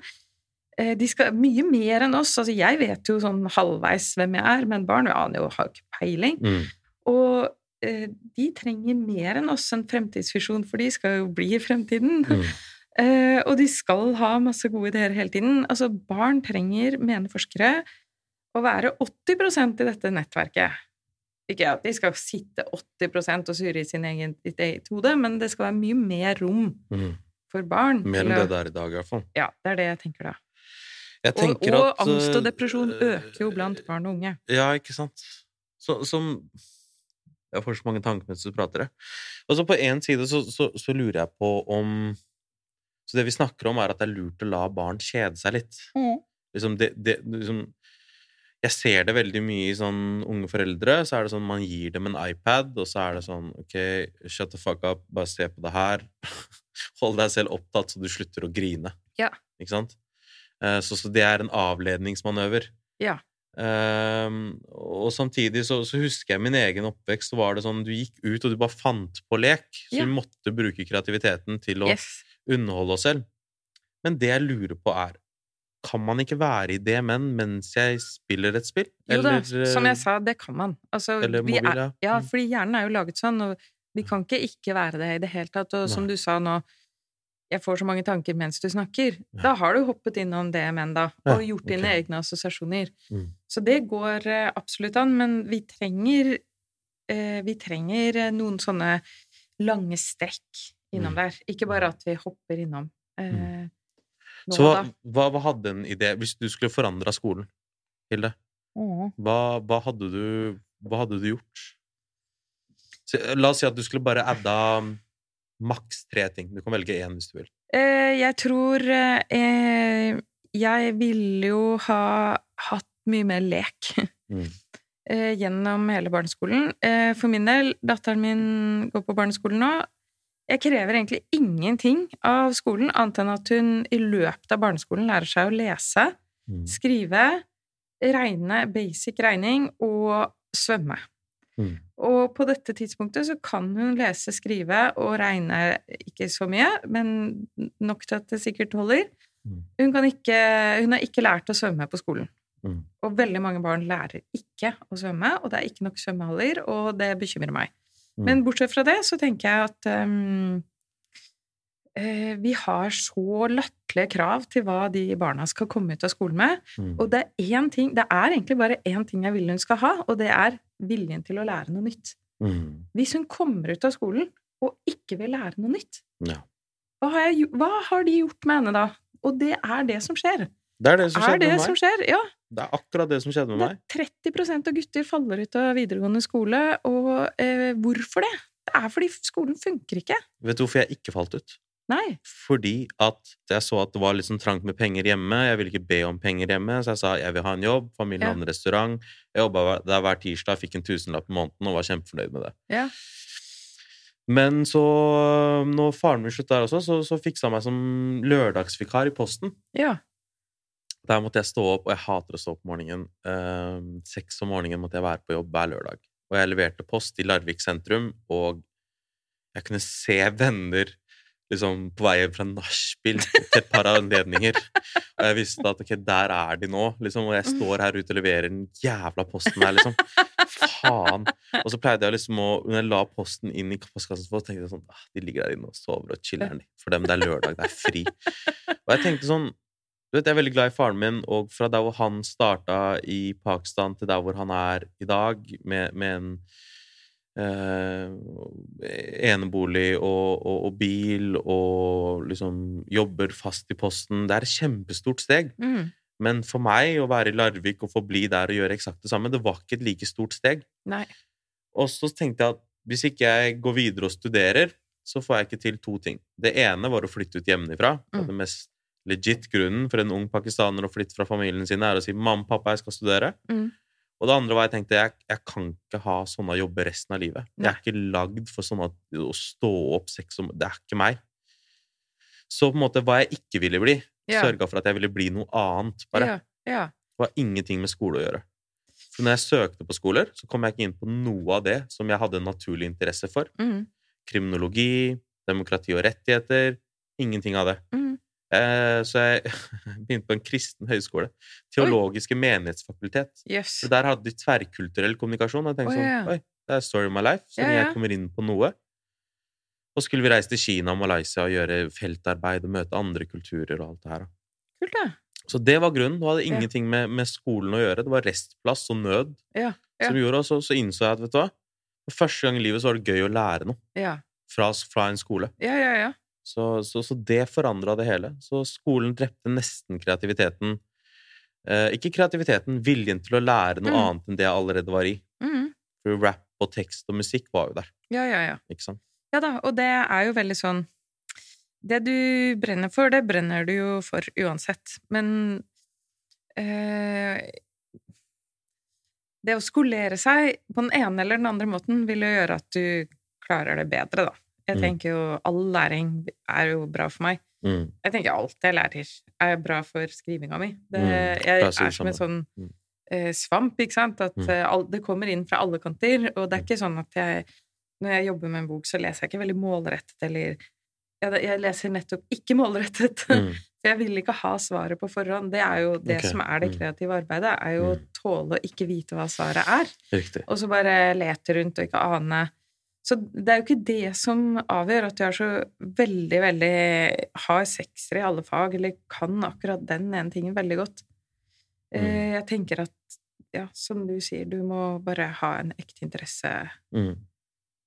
Speaker 3: eh, de skal mye mer enn oss. Altså, jeg vet jo sånn halvveis hvem jeg er, men barn aner jo, har ikke peiling.
Speaker 2: Mm.
Speaker 3: Og eh, de trenger mer enn oss en fremtidsvisjon, for de skal jo bli i fremtiden.
Speaker 2: Mm.
Speaker 3: Eh, og de skal ha masse gode ideer hele tiden. Altså, barn trenger, mener forskere, å være 80% i dette nettverket. Ikke at de skal sitte 80% og surre i sin egen, sitt eget hode, men det skal være mye mer rom
Speaker 2: Mm.
Speaker 3: for barn.
Speaker 2: Mer enn
Speaker 3: det
Speaker 2: det er i dag, i hvert fall.
Speaker 3: Ja, det er det jeg tenker da.
Speaker 2: Jeg
Speaker 3: Og,
Speaker 2: tenker
Speaker 3: og
Speaker 2: at,
Speaker 3: angst og
Speaker 2: eh,
Speaker 3: depresjon øker jo blant barn og unge.
Speaker 2: Ja, ikke sant? Så, som Jeg får så mange tanker mens du prater. Og så på én side så, så, så lurer jeg på om Så det vi snakker om, er at det er lurt å la barn kjede seg litt. Liksom det, det, liksom, jeg ser det veldig mye i sånn unge foreldre. Så er det sånn man gir dem en iPad, og så er det sånn OK, shut the fuck up, bare se på det her. Hold deg selv opptatt så du slutter å grine.
Speaker 3: Ja.
Speaker 2: Ikke sant? Eh, Så, så det er en avledningsmanøver.
Speaker 3: Ja.
Speaker 2: Um, og samtidig så, så husker jeg min egen oppvekst. Så var det sånn Du gikk ut, og du bare fant på lek. Så
Speaker 3: Ja.
Speaker 2: vi måtte bruke kreativiteten til å
Speaker 3: Yes.
Speaker 2: underholde oss selv. Men det jeg lurer på, er Kan man ikke være i DMN men mens jeg spiller et spill?
Speaker 3: Jo da, som
Speaker 2: eh,
Speaker 3: jeg sa, det kan man. Altså,
Speaker 2: eller mobil,
Speaker 3: er,
Speaker 2: ja. Mm.
Speaker 3: fordi hjernen er jo laget sånn, og vi kan ikke ikke være det i det hele tatt. Og som du sa nå, jeg får så mange tanker mens du snakker.
Speaker 2: Ja.
Speaker 3: Da har du hoppet innom DMN, da,
Speaker 2: Ja,
Speaker 3: og gjort dine egne assosiasjoner.
Speaker 2: Mm.
Speaker 3: Så det går eh, absolutt an, men vi trenger eh, Vi trenger eh, noen sånne lange strekk innom
Speaker 2: Mm.
Speaker 3: der. Ikke bare at vi hopper innom. Eh, nå
Speaker 2: Så hva, hva, hva hadde en idé Hvis du skulle forandra skolen, Hilde,
Speaker 3: Mm.
Speaker 2: hva, hva, hadde du, hva hadde du gjort? Så, la oss si at du skulle bare adda maks tre ting. Du kan velge én hvis du vil.
Speaker 3: Eh, jeg tror eh, Jeg ville jo ha hatt mye mer lek
Speaker 2: Mm.
Speaker 3: eh, gjennom hele barneskolen. Eh, for min del, datteren min går på barneskolen nå. Jeg krever egentlig ingenting av skolen, annet enn at hun i løpet av barneskolen lærer seg å lese,
Speaker 2: Mm.
Speaker 3: skrive, regne, basic regning og svømme.
Speaker 2: Mm.
Speaker 3: Og på dette tidspunktet så kan hun lese, skrive og regne ikke så mye, men nok til at det sikkert holder.
Speaker 2: Mm.
Speaker 3: Hun, kan ikke, hun har ikke lært å svømme på skolen.
Speaker 2: Mm.
Speaker 3: Og veldig mange barn lærer ikke å svømme, og det er ikke nok svømmehaller, og det bekymrer meg.
Speaker 2: Mm.
Speaker 3: Men bortsett fra det så tenker jeg at um, eh, vi har så latterlige krav til hva de barna skal komme ut av skolen med.
Speaker 2: Mm.
Speaker 3: Og det er ting, det er egentlig bare én ting jeg vil hun skal ha, og det er viljen til å lære noe nytt.
Speaker 2: Mm.
Speaker 3: Hvis hun kommer ut av skolen og ikke vil lære noe nytt,
Speaker 2: Ja.
Speaker 3: hva har, jeg, hva har de gjort med henne da? Og det er det som skjer.
Speaker 2: Det er det som
Speaker 3: er det som skjer? Ja.
Speaker 2: Det er akkurat det som skjedde med meg.
Speaker 3: Det er 30% av gutter faller ut av videregående skole, og eh, hvorfor det? Det er fordi skolen funker ikke.
Speaker 2: Vet du hvorfor jeg ikke falt ut?
Speaker 3: Nei.
Speaker 2: Fordi at jeg så at det var litt sånn trangt med penger hjemme. Jeg ville ikke be om penger hjemme, så jeg sa jeg vil ha en jobb. Familien
Speaker 3: Ja.
Speaker 2: hadde en restaurant. Jeg jobba der hver tirsdag, fikk en tusenlapp i måneden og var kjempefornøyd med det.
Speaker 3: Ja.
Speaker 2: Men så, når faren min slutta der også, så, så fiksa han meg som lørdagsvikar i Posten.
Speaker 3: Ja.
Speaker 2: Der måtte jeg stå opp, og jeg hater å stå opp om morgenen. Eh, seks om morgenen måtte jeg være på jobb hver lørdag. Og jeg leverte post i Larvik sentrum, og jeg kunne se venner liksom på vei fra nachspiel til et par anledninger. Og jeg visste at ok, der er de nå, liksom, og jeg står her ute og leverer den jævla posten her, liksom. Faen. Og så pleide jeg liksom å Når jeg la posten inn i postkassen, så tenkte jeg sånn ah, De ligger der inne og sover og chiller'n. For dem det er lørdag, det er fri. Og jeg tenkte sånn du vet, Jeg er veldig glad i faren min, og fra der hvor han starta i Pakistan, til der hvor han er i dag, med, med en eh, enebolig og, og, og bil, og liksom jobber fast i Posten Det er et kjempestort steg.
Speaker 3: Mm.
Speaker 2: Men for meg, å være i Larvik og forbli der og gjøre eksakt det samme, det var ikke et like stort steg.
Speaker 3: Nei.
Speaker 2: Og så tenkte jeg at hvis ikke jeg går videre og studerer, så får jeg ikke til to ting. Det ene var å flytte ut hjemmefra. Det var
Speaker 3: Mm.
Speaker 2: det mest legit grunnen for en ung pakistaner å flytte fra familien sin, er å si 'mamma, pappa, jeg skal studere'.
Speaker 3: Mm.
Speaker 2: Og det andre var jeg tenkte jeg, jeg kan ikke ha sånne jobber resten av livet. Jeg er ikke lagd for sånne å stå opp seks om Det er ikke meg. Så på en måte hva jeg ikke ville bli,
Speaker 3: Ja.
Speaker 2: sørga for at jeg ville bli noe annet. bare.
Speaker 3: Ja. ja.
Speaker 2: Det var ingenting med skole å gjøre. For når jeg søkte på skoler, så kom jeg ikke inn på noe av det som jeg hadde en naturlig interesse for.
Speaker 3: Mm.
Speaker 2: Kriminologi, demokrati og rettigheter. Ingenting av det.
Speaker 3: Mm.
Speaker 2: Eh, så jeg begynte på en kristen høyskole. Teologiske menighetsfakultet.
Speaker 3: Yes.
Speaker 2: Så der hadde de tverrkulturell kommunikasjon. Og jeg tenkte
Speaker 3: Å, ja.
Speaker 2: sånn, oi, det er story of my life. Så når
Speaker 3: ja.
Speaker 2: jeg kommer inn på noe Og skulle vi reise til Kina og Malaysia og gjøre feltarbeid og møte andre kulturer og alt det her.
Speaker 3: Kult, da.
Speaker 2: Så det var grunnen. Det hadde ingenting med, med skolen å gjøre. Det var restplass og nød som gjorde. Og så, så innså jeg at vet du hva, for første gang i livet så var det gøy å lære noe
Speaker 3: Ja.
Speaker 2: fra, fra en skole.
Speaker 3: Ja, ja, ja.
Speaker 2: Så, så, så det forandra det hele. Så skolen drepte nesten kreativiteten. Eh, ikke kreativiteten, viljen til å lære noe
Speaker 3: Mm.
Speaker 2: annet enn det jeg allerede var i.
Speaker 3: Mm.
Speaker 2: For rap og tekst og musikk var jo der.
Speaker 3: Ja, ja, ja.
Speaker 2: ikke sant?
Speaker 3: Ja da, og det er jo veldig sånn Det du brenner for, det brenner du jo for uansett. Men eh, Det å skolere seg på den ene eller den andre måten vil jo gjøre at du klarer det bedre, da. Jeg
Speaker 2: Mm.
Speaker 3: tenker jo all læring er jo bra for meg.
Speaker 2: Mm.
Speaker 3: Jeg tenker alt jeg lærer, er bra for skrivinga mi. Det,
Speaker 2: Mm.
Speaker 3: jeg er som en sånn
Speaker 2: Mm.
Speaker 3: eh, svamp, ikke sant? At eh, all, det kommer inn fra alle kanter, og det er ikke sånn at jeg Når jeg jobber med en bok, så leser jeg ikke veldig målrettet, eller jeg, Jeg leser nettopp ikke målrettet.
Speaker 2: Mm.
Speaker 3: For jeg vil ikke ha svaret på forhånd. Det er jo det
Speaker 2: okay.
Speaker 3: som er det kreative arbeidet, er jo å tåle å ikke vite hva svaret er,
Speaker 2: Riktig.
Speaker 3: og så bare lete rundt og ikke ane. Så det er jo ikke det som avgjør at du er så veldig, veldig har seksere i alle fag, eller kan akkurat den ene tingen veldig godt. Eh,
Speaker 2: Mm.
Speaker 3: Jeg tenker at, ja, som du sier, du må bare ha en ekte interesse.
Speaker 2: Mm.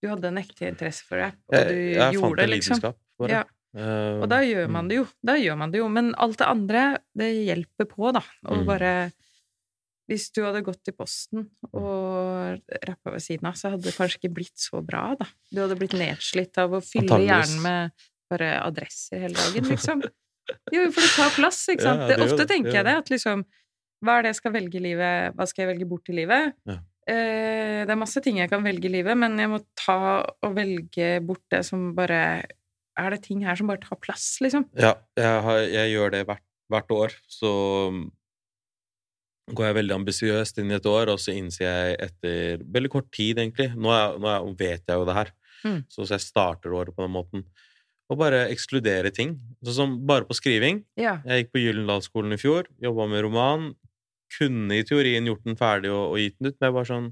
Speaker 3: Du hadde en ekte interesse for rap, og
Speaker 2: Jeg,
Speaker 3: du
Speaker 2: jeg fant
Speaker 3: gjorde det, liksom. Ja.
Speaker 2: Eh,
Speaker 3: Og da gjør man
Speaker 2: mm.
Speaker 3: det jo. Da gjør man det jo. Men alt det andre, det hjelper på, da. Å
Speaker 2: Mm.
Speaker 3: bare Hvis du hadde gått i posten og rappa ved siden av, så hadde det kanskje ikke blitt så bra, da. Du hadde blitt nedslitt av å fylle hjernen med bare adresser hele dagen, liksom. Jo, for det tar plass, ikke sant.
Speaker 2: Ja,
Speaker 3: det, ofte tenker jeg det, at liksom Hva er det jeg skal velge i livet? Hva skal jeg velge bort i livet?
Speaker 2: Ja.
Speaker 3: Eh, det er masse ting jeg kan velge i livet, men jeg må ta og velge bort det som bare Er det ting her som bare tar plass, liksom?
Speaker 2: Ja, jeg, har, jeg gjør det hvert, hvert år. Så går jeg veldig ambisiøst inn i et år, og så innser jeg etter veldig kort tid, egentlig Nå, er, nå er, vet jeg jo det her,
Speaker 3: Mm.
Speaker 2: så, så jeg starter året på den måten. Og bare ekskludere ting. Sånn som bare på skriving.
Speaker 3: Ja.
Speaker 2: Jeg gikk på Gyllendalsskolen i fjor, jobba med roman. Kunne i teorien gjort den ferdig og, og gitt den ut, men jeg var sånn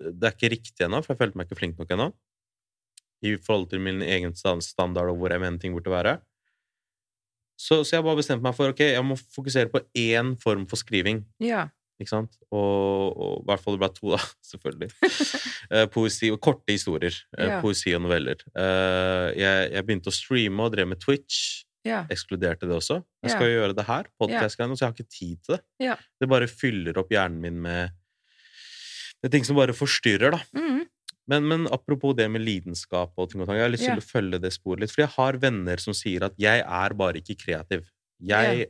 Speaker 2: Det er ikke riktig ennå, for jeg følte meg ikke flink nok ennå. I forhold til min egen standard og hvor jeg mener ting burde være. Så, så jeg bare bestemte meg for ok, jeg må fokusere på én form for skriving.
Speaker 3: Ja.
Speaker 2: Ikke sant? Og, og i hvert fall det ble to, da, selvfølgelig. Eh, poesi og korte historier. eh,
Speaker 3: Ja.
Speaker 2: Poesi og noveller. Eh, jeg, jeg begynte å streame og drev med Twitch.
Speaker 3: Ja.
Speaker 2: Ekskluderte det også. Jeg skal jo gjøre det her, podcast-greiene, så jeg har ikke tid til det.
Speaker 3: Ja.
Speaker 2: Det bare fyller opp hjernen min med Det er ting som bare forstyrrer, da.
Speaker 3: Mm.
Speaker 2: Men, men apropos det med lidenskap og ting og tang, jeg har lyst
Speaker 3: til
Speaker 2: til å følge det sporet litt. For jeg har venner som sier at 'jeg er bare ikke kreativ'. Jeg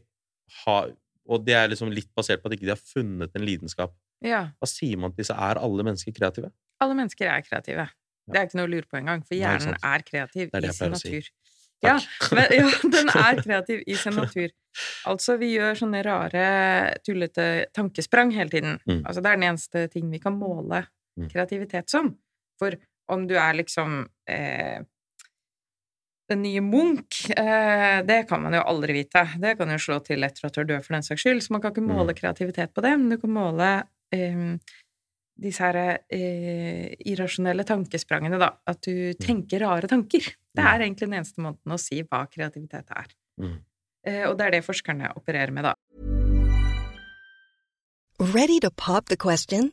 Speaker 2: har Og det er liksom litt basert på at ikke de har funnet en lidenskap.
Speaker 3: Yeah.
Speaker 2: Hva sier man til disse? Er alle mennesker kreative?
Speaker 3: Alle mennesker er kreative. Det er ikke noe å lure på engang, for hjernen
Speaker 2: Nei,
Speaker 3: er kreativ
Speaker 2: Det er det
Speaker 3: i sin
Speaker 2: natur. si.
Speaker 3: Ja, men, ja, den er kreativ i sin natur. Altså, vi gjør sånne rare, tullete tankesprang hele tiden.
Speaker 2: Mm.
Speaker 3: Altså, det er den eneste ting vi kan måle
Speaker 2: Mm.
Speaker 3: kreativitet som. For om du er liksom eh, den nye Munch, eh, det kan man jo aldri vite. Det kan jo slå til etter at du er død, for den saks skyld. Så man kan ikke måle
Speaker 2: Mm.
Speaker 3: kreativitet på det, men du kan måle eh, disse her eh, irrasjonelle tankesprangene, da. At du tenker rare tanker. Det er egentlig den eneste måten å si hva kreativitet er.
Speaker 2: Mm.
Speaker 3: Eh, og det er det forskerne opererer med, da.
Speaker 4: Ready to pop the question?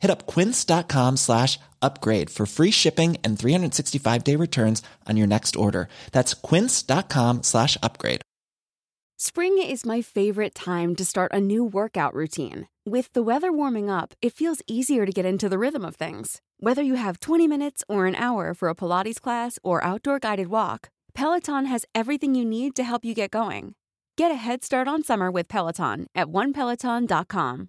Speaker 5: Hit up quince.com slash upgrade for free shipping and 365 day returns on your next order. That's quince.com slash upgrade.
Speaker 6: Spring is my favorite time to start a new workout routine. With the weather warming up, it feels easier to get into the rhythm of things. Whether you have 20 minutes or an hour for a Pilates class or outdoor guided walk, Peloton has everything you need to help you get going. Get a head start on summer with Peloton at onepeloton.com.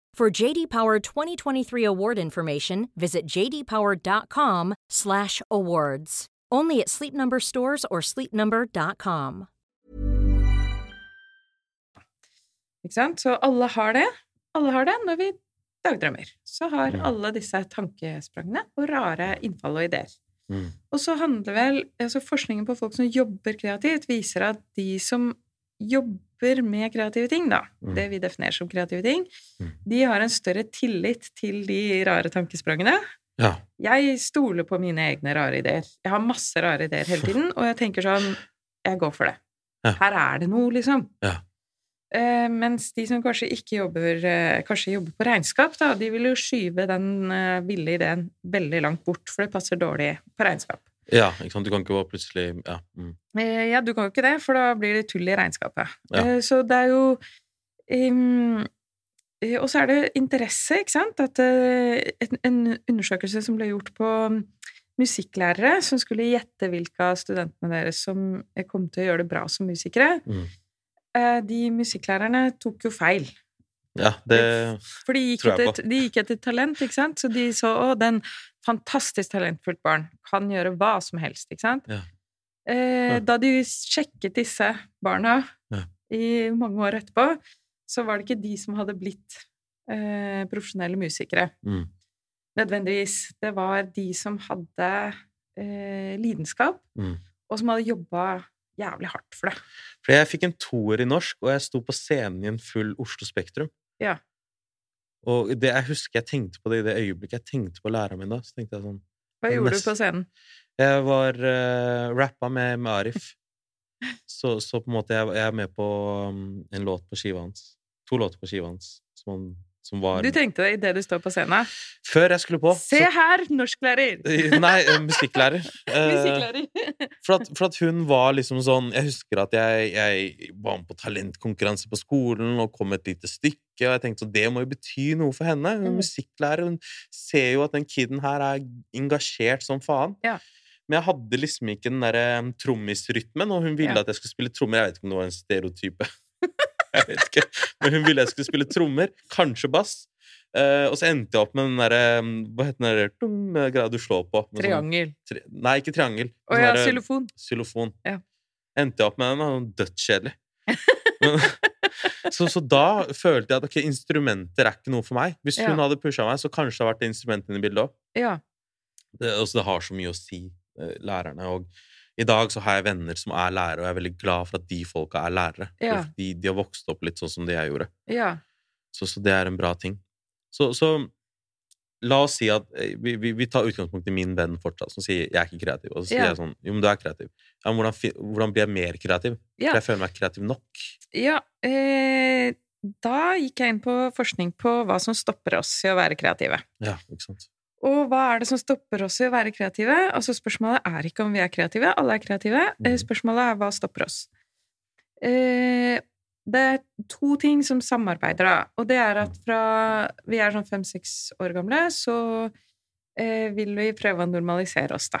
Speaker 7: For JD Power 2023 award information, visit jdpower.com/awards. Only at Sleep Number stores or sleepnumber.com.
Speaker 3: Ikke sant? Så alle har det. Alle har det når vi dagdrømmer. Så har
Speaker 2: Mm.
Speaker 3: alle disse tankesprangene og rare innfall og ideer.
Speaker 2: Mm.
Speaker 3: Og så handler vel altså Forskningen på folk som jobber kreativt, viser at de som jobber med kreative ting, da,
Speaker 2: Mm.
Speaker 3: det vi definerer som kreative ting,
Speaker 2: Mm.
Speaker 3: de har en større tillit til de rare tankesprangene.
Speaker 2: Ja.
Speaker 3: Jeg stoler på mine egne rare ideer. Jeg har masse rare ideer hele tiden, og jeg tenker sånn Jeg går for det.
Speaker 2: Ja.
Speaker 3: Her er det noe, liksom.
Speaker 2: Ja.
Speaker 3: Eh, mens de som kanskje ikke jobber eh, Kanskje jobber på regnskap, da, de vil jo skyve den eh, ville ideen veldig langt bort, for det passer dårlig på regnskap.
Speaker 2: Ja, ikke sant? Du kan ikke bare plutselig Ja. Mm.
Speaker 3: Eh, ja, du kan jo ikke det, for da blir det tull i regnskapet.
Speaker 2: Ja.
Speaker 3: Eh, så det er jo eh, Og så er det interesse, ikke sant? At en, undersøkelse som ble gjort på mm, musikklærere, som skulle gjette hvilke av studentene deres som kom til å gjøre det bra som musikere,
Speaker 2: Mm.
Speaker 3: de musikklærerne tok jo feil.
Speaker 2: Ja, det
Speaker 3: For de gikk, etter, de gikk etter talent, ikke sant? Så de så å, den fantastisk talentfullt barn kan gjøre hva som helst, ikke sant?
Speaker 2: Ja.
Speaker 3: Eh,
Speaker 2: Ja.
Speaker 3: Da de sjekket disse barna
Speaker 2: Ja.
Speaker 3: i mange år etterpå, så var det ikke de som hadde blitt eh, profesjonelle musikere.
Speaker 2: mm.
Speaker 3: Nødvendigvis. Det var de som hadde eh, lidenskap,
Speaker 2: Mm.
Speaker 3: og som hadde jobba jævlig hardt for det.
Speaker 2: For jeg fikk en toer i norsk, og jeg sto på scenen i en full Oslo Spektrum.
Speaker 3: Ja.
Speaker 2: Og det, jeg husker jeg tenkte på det i det øyeblikket jeg tenkte på læreren min da. Så tenkte jeg sånn
Speaker 3: Hva gjorde
Speaker 2: mest-
Speaker 3: du på scenen?
Speaker 2: Jeg var uh, rappa med, med Arif. Så, så på en måte jeg, jeg er med på um, en låt på skiva hans. To låter på skiva hans som, han- var
Speaker 3: Du tenkte det idet du står på scenen.
Speaker 2: Før jeg skulle på.
Speaker 3: Se her, norsklærer!
Speaker 2: nei, eh, musikklærer. Eh,
Speaker 3: Musikklærer.
Speaker 2: For at, for at hun var liksom sånn Jeg husker at jeg, jeg var med på talentkonkurranse på skolen og kom et lite stykke, og jeg tenkte så det må jo bety noe for henne. Hun er
Speaker 3: Mm.
Speaker 2: musikklærer. Hun ser jo at den kiden her er engasjert som faen.
Speaker 3: Ja.
Speaker 2: Men jeg hadde liksom ikke den derre trommisrytmen, og hun ville
Speaker 3: Ja.
Speaker 2: at jeg skulle spille trommer. Jeg vet ikke om det var en stereotype. Jeg vet ikke. Men hun ville jeg skulle spille trommer. Kanskje bass. Eh, og så endte jeg opp med den derre Hva heter den der dung, greia du slår på? Sånn-
Speaker 3: Triangel.
Speaker 2: Tri nei, ikke triangel.
Speaker 3: Å
Speaker 2: Sånn
Speaker 3: ja,
Speaker 2: derre-
Speaker 3: xylofon.
Speaker 2: xylofon.
Speaker 3: Ja.
Speaker 2: Endte jeg opp med den, og dødskjedelig. Så, så da følte jeg at okay, instrumenter er ikke noe for meg. Hvis hun
Speaker 3: Ja.
Speaker 2: hadde pusha meg, så kanskje det hadde vært instrumentene i bildet òg.
Speaker 3: Ja.
Speaker 2: Det, altså, det har så mye å si, eh, lærerne. Og i dag så har jeg venner som er lærere, og jeg er veldig glad for at de folka er lærere.
Speaker 3: Ja.
Speaker 2: De, de har vokst opp litt sånn som det jeg gjorde.
Speaker 3: ja.
Speaker 2: Så, så det er en bra ting. Så, så la oss si at eh, vi, vi, vi tar utgangspunkt i min venn fortsatt, som sier 'jeg er ikke kreativ'. Og så sier
Speaker 3: Ja.
Speaker 2: jeg sånn 'jo, men du er kreativ'. Ja, men hvordan, hvordan blir jeg mer kreativ? For jeg føler meg kreativ nok.
Speaker 3: Ja, eh, da gikk jeg inn på forskning på hva som stopper oss i å være kreative.
Speaker 2: Ja, ikke sant?
Speaker 3: Og hva er det som stopper oss i å være kreative? Altså Spørsmålet er ikke om vi er kreative, alle er kreative. Eh,
Speaker 2: Mhm.
Speaker 3: Spørsmålet er hva stopper oss. Eh, Det er to ting som samarbeider, da. Og det er at fra vi er sånn fem-seks år gamle, så eh, vil vi prøve å normalisere oss, da.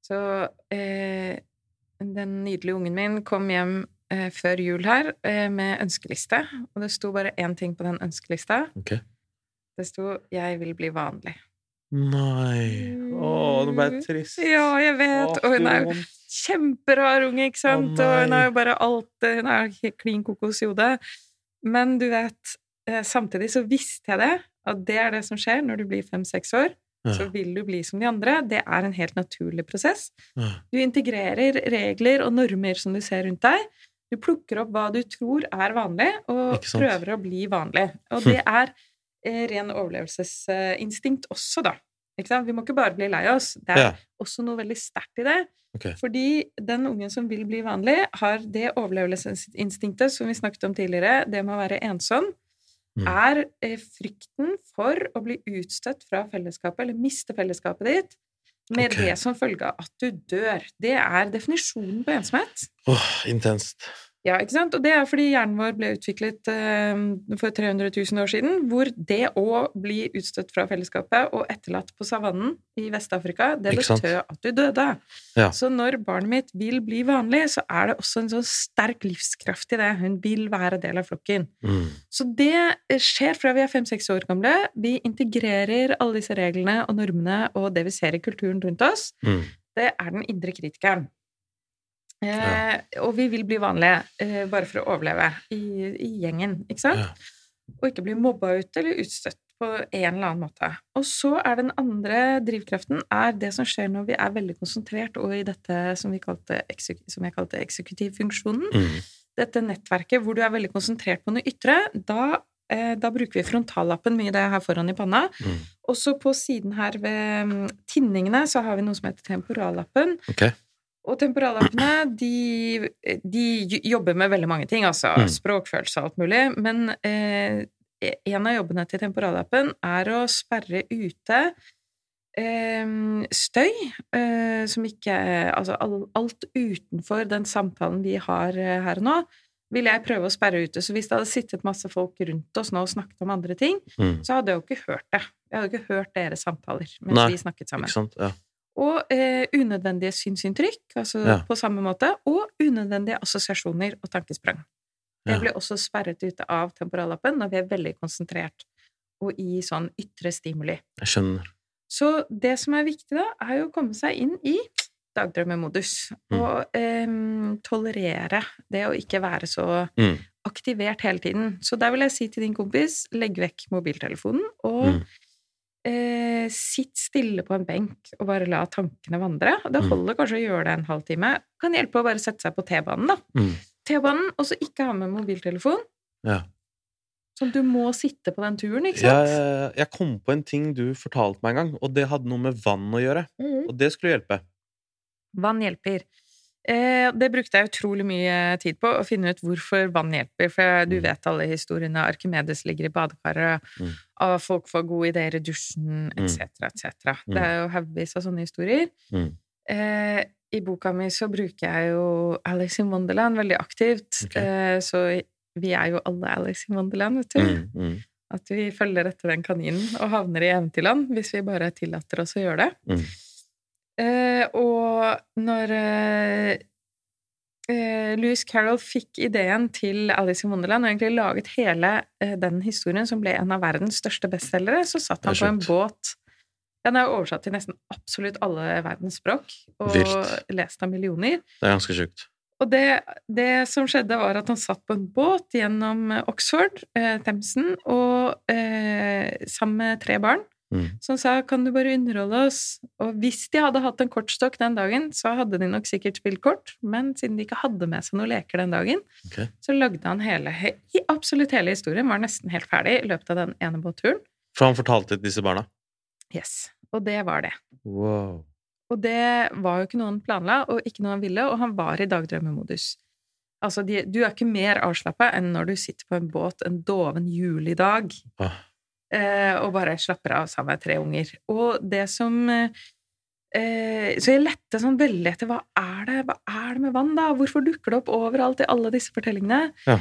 Speaker 3: Så den nydelige ungen min kom hjem før jul her med ønskeliste, og det sto bare én ting på den ønskelista.
Speaker 2: Okay.
Speaker 3: Det sto 'Jeg vil bli vanlig'.
Speaker 2: Nei Å, nå ble jeg trist.
Speaker 3: Ja, jeg vet! Og hun er jo kjemperar unge, ikke sant?
Speaker 2: Å,
Speaker 3: og hun er jo bare alt Hun er klin kokos i hodet. Men du vet, eh, samtidig så visste jeg det, at det er det som skjer når du blir fem-seks år.
Speaker 2: Ja.
Speaker 3: Så vil du bli som de andre. Det er en helt naturlig prosess.
Speaker 2: Ja.
Speaker 3: Du integrerer regler og normer som du ser rundt deg. Du plukker opp hva du tror er vanlig, og prøver å bli vanlig. Og det er ren overlevelsesinstinkt også, da. Vi må ikke bare bli lei oss. Det er
Speaker 2: Ja.
Speaker 3: også noe veldig sterkt i det.
Speaker 2: Okay.
Speaker 3: Fordi den ungen som vil bli vanlig, har det overlevelsesinstinktet som vi snakket om tidligere, det med å være ensom,
Speaker 2: Mm.
Speaker 3: er eh, frykten for å bli utstøtt fra fellesskapet, eller miste fellesskapet ditt, med
Speaker 2: okay.
Speaker 3: det som følge av at du dør. Det er definisjonen på ensomhet.
Speaker 2: Åh, intenst.
Speaker 3: Ja, ikke sant? Og det er fordi hjernen vår ble utviklet eh, for 300 000 år siden, hvor det å bli utstøtt fra fellesskapet og etterlatt på savannen i Vest-Afrika, det betød at du døde.
Speaker 2: Ja.
Speaker 3: Så når barnet mitt vil bli vanlig, så er det også en sånn sterk livskraft i det. Hun vil være del av flokken.
Speaker 2: Mm.
Speaker 3: Så det skjer fra vi er fem-seks år gamle. Vi integrerer alle disse reglene og normene og det vi ser i kulturen rundt oss.
Speaker 2: Mm.
Speaker 3: Det er den indre kritikeren. Eh,
Speaker 2: Ja.
Speaker 3: Og vi vil bli vanlige eh, bare for å overleve i, i gjengen, ikke sant?
Speaker 2: Ja.
Speaker 3: Og ikke bli mobba ut eller utstøtt på en eller annen måte. Og så er den andre drivkraften er det som skjer når vi er veldig konsentrert og i dette som, vi kalte, som jeg kalte eksekutivfunksjonen
Speaker 2: Mm.
Speaker 3: dette nettverket hvor du er veldig konsentrert på noe ytre, da, eh, da bruker vi frontallappen mye det her foran i panna.
Speaker 2: Mm.
Speaker 3: Og så på siden her ved mm, tinningene så har vi noe som heter temporallappen.
Speaker 2: Ok.
Speaker 3: Og temporallappene, de, de jobber med veldig mange ting, altså
Speaker 2: Mm.
Speaker 3: språkfølelse og alt mulig, men eh, en av jobbene til temporallappen er å sperre ute eh, støy eh, som ikke Altså alt utenfor den samtalen vi har eh, her og nå, vil jeg prøve å sperre ute. Så hvis det hadde sittet masse folk rundt oss nå og snakket om andre ting,
Speaker 2: Mm.
Speaker 3: så hadde jeg jo ikke hørt det. Jeg hadde ikke hørt deres samtaler mens
Speaker 2: Nei,
Speaker 3: vi snakket sammen.
Speaker 2: Ikke sant? Ja.
Speaker 3: Og eh, unødvendige synsinntrykk, altså
Speaker 2: Ja.
Speaker 3: på samme måte, og unødvendige assosiasjoner og tankesprang. Det
Speaker 2: Ja.
Speaker 3: blir også sperret ute av temporallappen når vi er veldig konsentrert og i sånn ytre stimuli.
Speaker 2: Jeg skjønner.
Speaker 3: Så det som er viktig da, er jo å komme seg inn i dagdrømmemodus.
Speaker 2: Mm.
Speaker 3: Og eh, tolerere det å ikke være så
Speaker 2: Mm.
Speaker 3: aktivert hele tiden. Så der vil jeg si til din kompis, legg vekk mobiltelefonen, og
Speaker 2: Mm.
Speaker 3: Eh, sitt stille på en benk og bare la tankene vandre. Det
Speaker 2: Mm.
Speaker 3: holder kanskje å gjøre det en halvtime. Kan hjelpe å bare sette seg på T-banen, da.
Speaker 2: Mm.
Speaker 3: T-banen, og så ikke ha med mobiltelefon.
Speaker 2: Ja.
Speaker 3: Sånn du må sitte på den turen, ikke sant?
Speaker 2: jeg kom på en ting du fortalte meg en gang, og det hadde noe med vann å gjøre.
Speaker 3: Mm.
Speaker 2: Og det skulle hjelpe.
Speaker 3: Vann hjelper. Eh, det brukte jeg utrolig mye tid på, å finne ut hvorfor vann hjelper. For du
Speaker 2: Mm.
Speaker 3: vet alle historiene. Arkimedes ligger i badekaret,
Speaker 2: Mm.
Speaker 3: Og folk får gode ideer i dusjen, etc., etc.
Speaker 2: Mm.
Speaker 3: Det er jo haugevis av sånne historier.
Speaker 2: Mm.
Speaker 3: Eh, I boka mi så bruker jeg jo Alice in Wonderland veldig aktivt.
Speaker 2: Okay.
Speaker 3: Eh, så vi er jo alle Alice in Wonderland, vet du.
Speaker 2: Mm. Mm.
Speaker 3: At vi følger etter den kaninen og havner i eventyrland hvis vi bare tillater oss å gjøre det.
Speaker 2: Mm.
Speaker 3: Eh, og når eh, eh, Carroll fikk ideen til Alice in Wonderland, og egentlig laget hele eh, den historien som ble en av verdens største bestselgere, så satt han på en båt Den er oversatt til nesten absolutt alle verdens språk, og
Speaker 2: Vilt.
Speaker 3: lest av millioner.
Speaker 2: Det er ganske sjukt.
Speaker 3: Og det, det som skjedde, var at han satt på en båt gjennom Oxford, eh, Themsen, og eh, sammen med tre barn,
Speaker 2: Mm.
Speaker 3: som sa 'kan du bare underholde oss'? Og hvis de hadde hatt en kortstokk den dagen, så hadde de nok sikkert spilt kort, men siden de ikke hadde med seg noen leker den dagen,
Speaker 2: okay.
Speaker 3: så lagde han hele, he, absolutt hele historien, var nesten helt ferdig i løpet av den ene båtturen.
Speaker 2: For han fortalte til disse barna.
Speaker 3: Yes. Og det var det.
Speaker 2: Wow.
Speaker 3: Og det var jo ikke noe han planla, og ikke noe han ville, og han var i dagdrømmemodus. Altså, de, du er ikke mer avslappa enn når du sitter på en båt en doven julidag
Speaker 2: Ah.
Speaker 3: Eh, og bare slapper av sammen med tre unger. Og det som eh, Så jeg lette sånn veldig etter hva er det Hva er det med vann, da? Hvorfor dukker det opp overalt i alle disse fortellingene?
Speaker 2: Ja.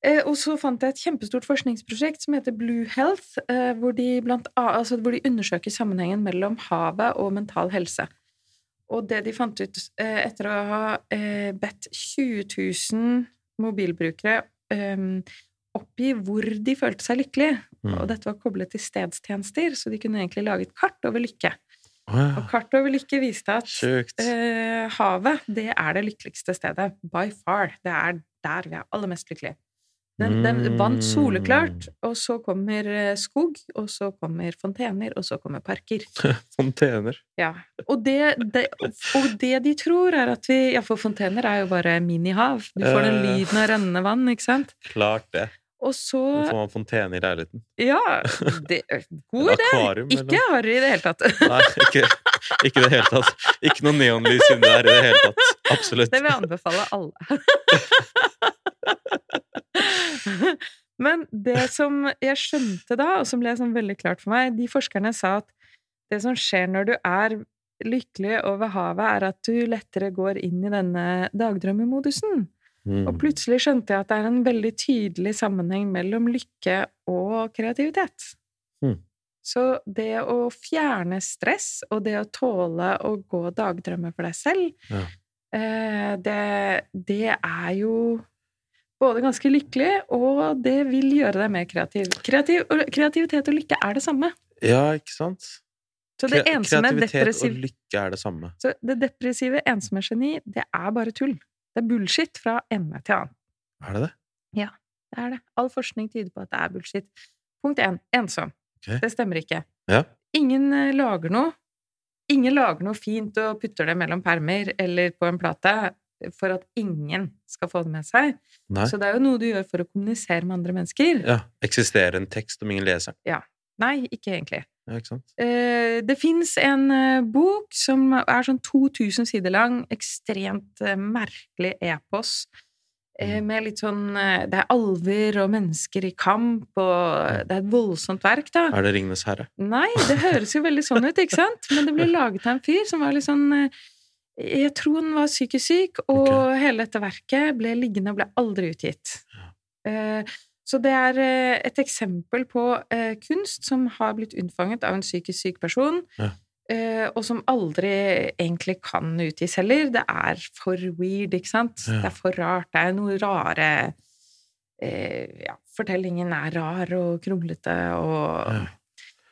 Speaker 3: Eh, og så fant jeg et kjempestort forskningsprosjekt som heter Blue Health, eh, hvor, de blant, altså hvor de undersøker sammenhengen mellom havet og mental helse. Og det de fant ut etter å ha eh, bedt 20 000 mobilbrukere oppgi hvor de følte seg lykkelige,
Speaker 2: Mm.
Speaker 3: og dette var koblet til stedstjenester, så de kunne egentlig lage et kart over lykke.
Speaker 2: Oh, ja.
Speaker 3: Og kart over lykke viste at eh, havet, det er det lykkeligste stedet. By far. Det er der vi er aller mest lykkelige. Den, den vant soleklart,
Speaker 2: Mm.
Speaker 3: og så kommer eh, skog, og så kommer fontener, og så kommer parker.
Speaker 2: Fontener.
Speaker 3: Ja. Og det, det, og det de tror, er at vi Ja, for fontener er jo bare minihav. Du får den
Speaker 2: Eh.
Speaker 3: lyden av rennende vann, ikke sant?
Speaker 2: Klart det.
Speaker 3: Og så
Speaker 2: Nå får man fontene i leiligheten.
Speaker 3: Ja! Det, god idé! Ikke harry i det hele tatt.
Speaker 2: Nei, ikke i det hele tatt. Ikke noe neonlys inni der i det hele tatt. Absolutt.
Speaker 3: Det vil jeg anbefale alle. Men det som jeg skjønte da, og som ble sånn veldig klart for meg De forskerne sa at det som skjer når du er lykkelig over havet, er at du lettere går inn i denne dagdrømmemodusen.
Speaker 2: Mm.
Speaker 3: Og plutselig skjønte jeg at det er en veldig tydelig sammenheng mellom lykke og kreativitet.
Speaker 2: Mm.
Speaker 3: Så det å fjerne stress, og det å tåle å gå dagdrømme for deg selv,
Speaker 2: Ja.
Speaker 3: eh, det, det er jo både ganske lykkelig, og det vil gjøre deg mer kreativ. kreativ og kreativitet og lykke er det samme.
Speaker 2: Ja, ikke sant?
Speaker 3: Så det ensomme,
Speaker 2: Kreativitet og lykke er det samme.
Speaker 3: så det depressive, ensomme geni, det er bare tull. Det er bullshit fra ende til annen.
Speaker 2: Er det det?
Speaker 3: Ja, Det er det. All forskning tyder på at det er bullshit. Punkt én ensom.
Speaker 2: Okay.
Speaker 3: Det stemmer ikke.
Speaker 2: Ja.
Speaker 3: Ingen eh, lager noe. Ingen lager noe fint og putter det mellom permer eller på en plate for at ingen skal få det med seg.
Speaker 2: Nei.
Speaker 3: Så det er jo noe du gjør for å kommunisere med andre mennesker.
Speaker 2: Ja. Eksisterer en tekst om ingen leser Ja.
Speaker 3: Nei, ikke egentlig.
Speaker 2: Ja, ikke sant?
Speaker 3: Eh, Det fins en eh, bok som er sånn 2000 sider lang, ekstremt eh, merkelig epos. eh,
Speaker 2: Mm.
Speaker 3: Med litt sånn Det er alver og mennesker i kamp, og det er et voldsomt verk, da.
Speaker 2: Er det Ringenes herre?
Speaker 3: Nei, det høres jo veldig sånn ut, ikke sant? Men det ble laget av en fyr som var litt sånn Jeg tror han var psykisk syk, og
Speaker 2: okay.
Speaker 3: hele dette verket ble liggende og ble aldri utgitt. Ja. Så det er eh, et eksempel på eh, kunst som har blitt unnfanget av en psykisk syk person,
Speaker 2: Ja.
Speaker 3: eh, og som aldri egentlig kan utgis heller. Det er for weird, ikke sant?
Speaker 2: Ja.
Speaker 3: Det er for rart. Det er noe rare eh, Ja, fortellingen er rar og kronglete, og.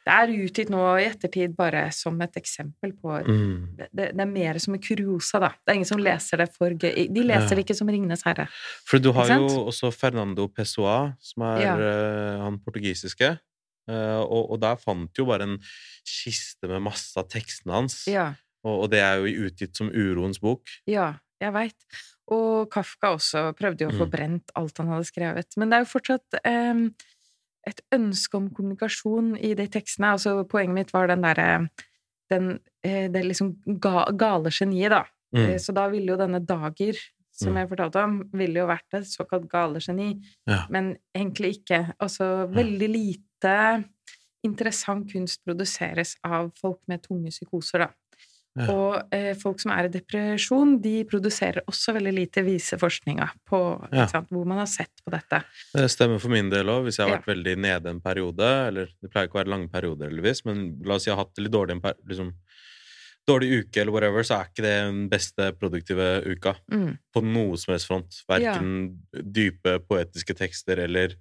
Speaker 3: Det er utgitt nå i ettertid bare som et eksempel på
Speaker 2: Mm.
Speaker 3: det, det er mer som en kuriosa, da. Det er ingen som leser det for gøy. De leser
Speaker 2: Ja.
Speaker 3: det ikke som Ringenes herre.
Speaker 2: For du har jo også Fernando Pessoa, som er
Speaker 3: Ja.
Speaker 2: eh, han portugisiske. Eh, og, og der fant jo bare en kiste med masse av tekstene hans.
Speaker 3: Ja,
Speaker 2: Og, og det er jo utgitt som Uroens bok.
Speaker 3: ja jeg veit. Og Kafka også prøvde jo å få
Speaker 2: Mm.
Speaker 3: brent alt han hadde skrevet. Men det er jo fortsatt em, et ønske om kommunikasjon i de tekstene. Altså, poenget mitt var den derre den, eh, Det liksom ga, gale geniet, da.
Speaker 2: Mm.
Speaker 3: Eh, Så da ville jo denne Dager, som
Speaker 2: Mm.
Speaker 3: jeg fortalte om, ville jo vært et såkalt gale geni.
Speaker 2: Ja.
Speaker 3: Men egentlig ikke. Altså, veldig lite interessant kunst produseres av folk med tunge psykoser, da.
Speaker 2: Ja.
Speaker 3: Og eh, folk som er i depresjon, de produserer også veldig lite, viseforskninga på
Speaker 2: Ja.
Speaker 3: sant, hvor man har sett på dette.
Speaker 2: Det stemmer for min del òg. Hvis jeg har
Speaker 3: Ja.
Speaker 2: vært veldig nede en periode, eller det pleier ikke å være lange perioder, heldigvis, men la oss si jeg har hatt det litt dårlig en liksom, dårlig uke eller whatever, så er ikke det den beste produktive uka
Speaker 3: Mm.
Speaker 2: på noe som helst front. Verken dype poetiske tekster eller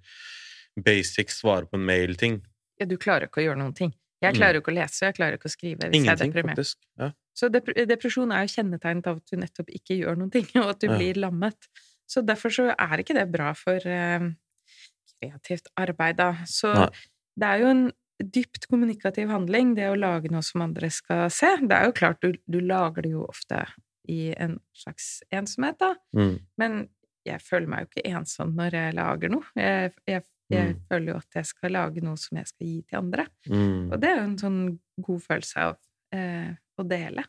Speaker 2: basic svare på en mail-ting.
Speaker 3: Ja, du klarer ikke å gjøre noen ting. Jeg
Speaker 2: Mm.
Speaker 3: klarer jo ikke å lese, jeg klarer ikke å skrive hvis jeg er deprimert.
Speaker 2: faktisk. Ja.
Speaker 3: Så dep depresjon er jo kjennetegnet av at du nettopp ikke gjør noen ting, og at du
Speaker 2: Ja.
Speaker 3: blir lammet. Så derfor så er ikke det bra for eh, kreativt arbeid, da. Så
Speaker 2: Nei.
Speaker 3: det er jo en dypt kommunikativ handling, det å lage noe som andre skal se. Det er jo klart, du, du lager det jo ofte i en slags ensomhet, da.
Speaker 2: Mm.
Speaker 3: Men jeg føler meg jo ikke ensom når jeg lager noe. Jeg, jeg, jeg
Speaker 2: Mm.
Speaker 3: føler jo at jeg skal lage noe som jeg skal gi til andre.
Speaker 2: Mm.
Speaker 3: Og det er jo en sånn god følelse av eh, å dele.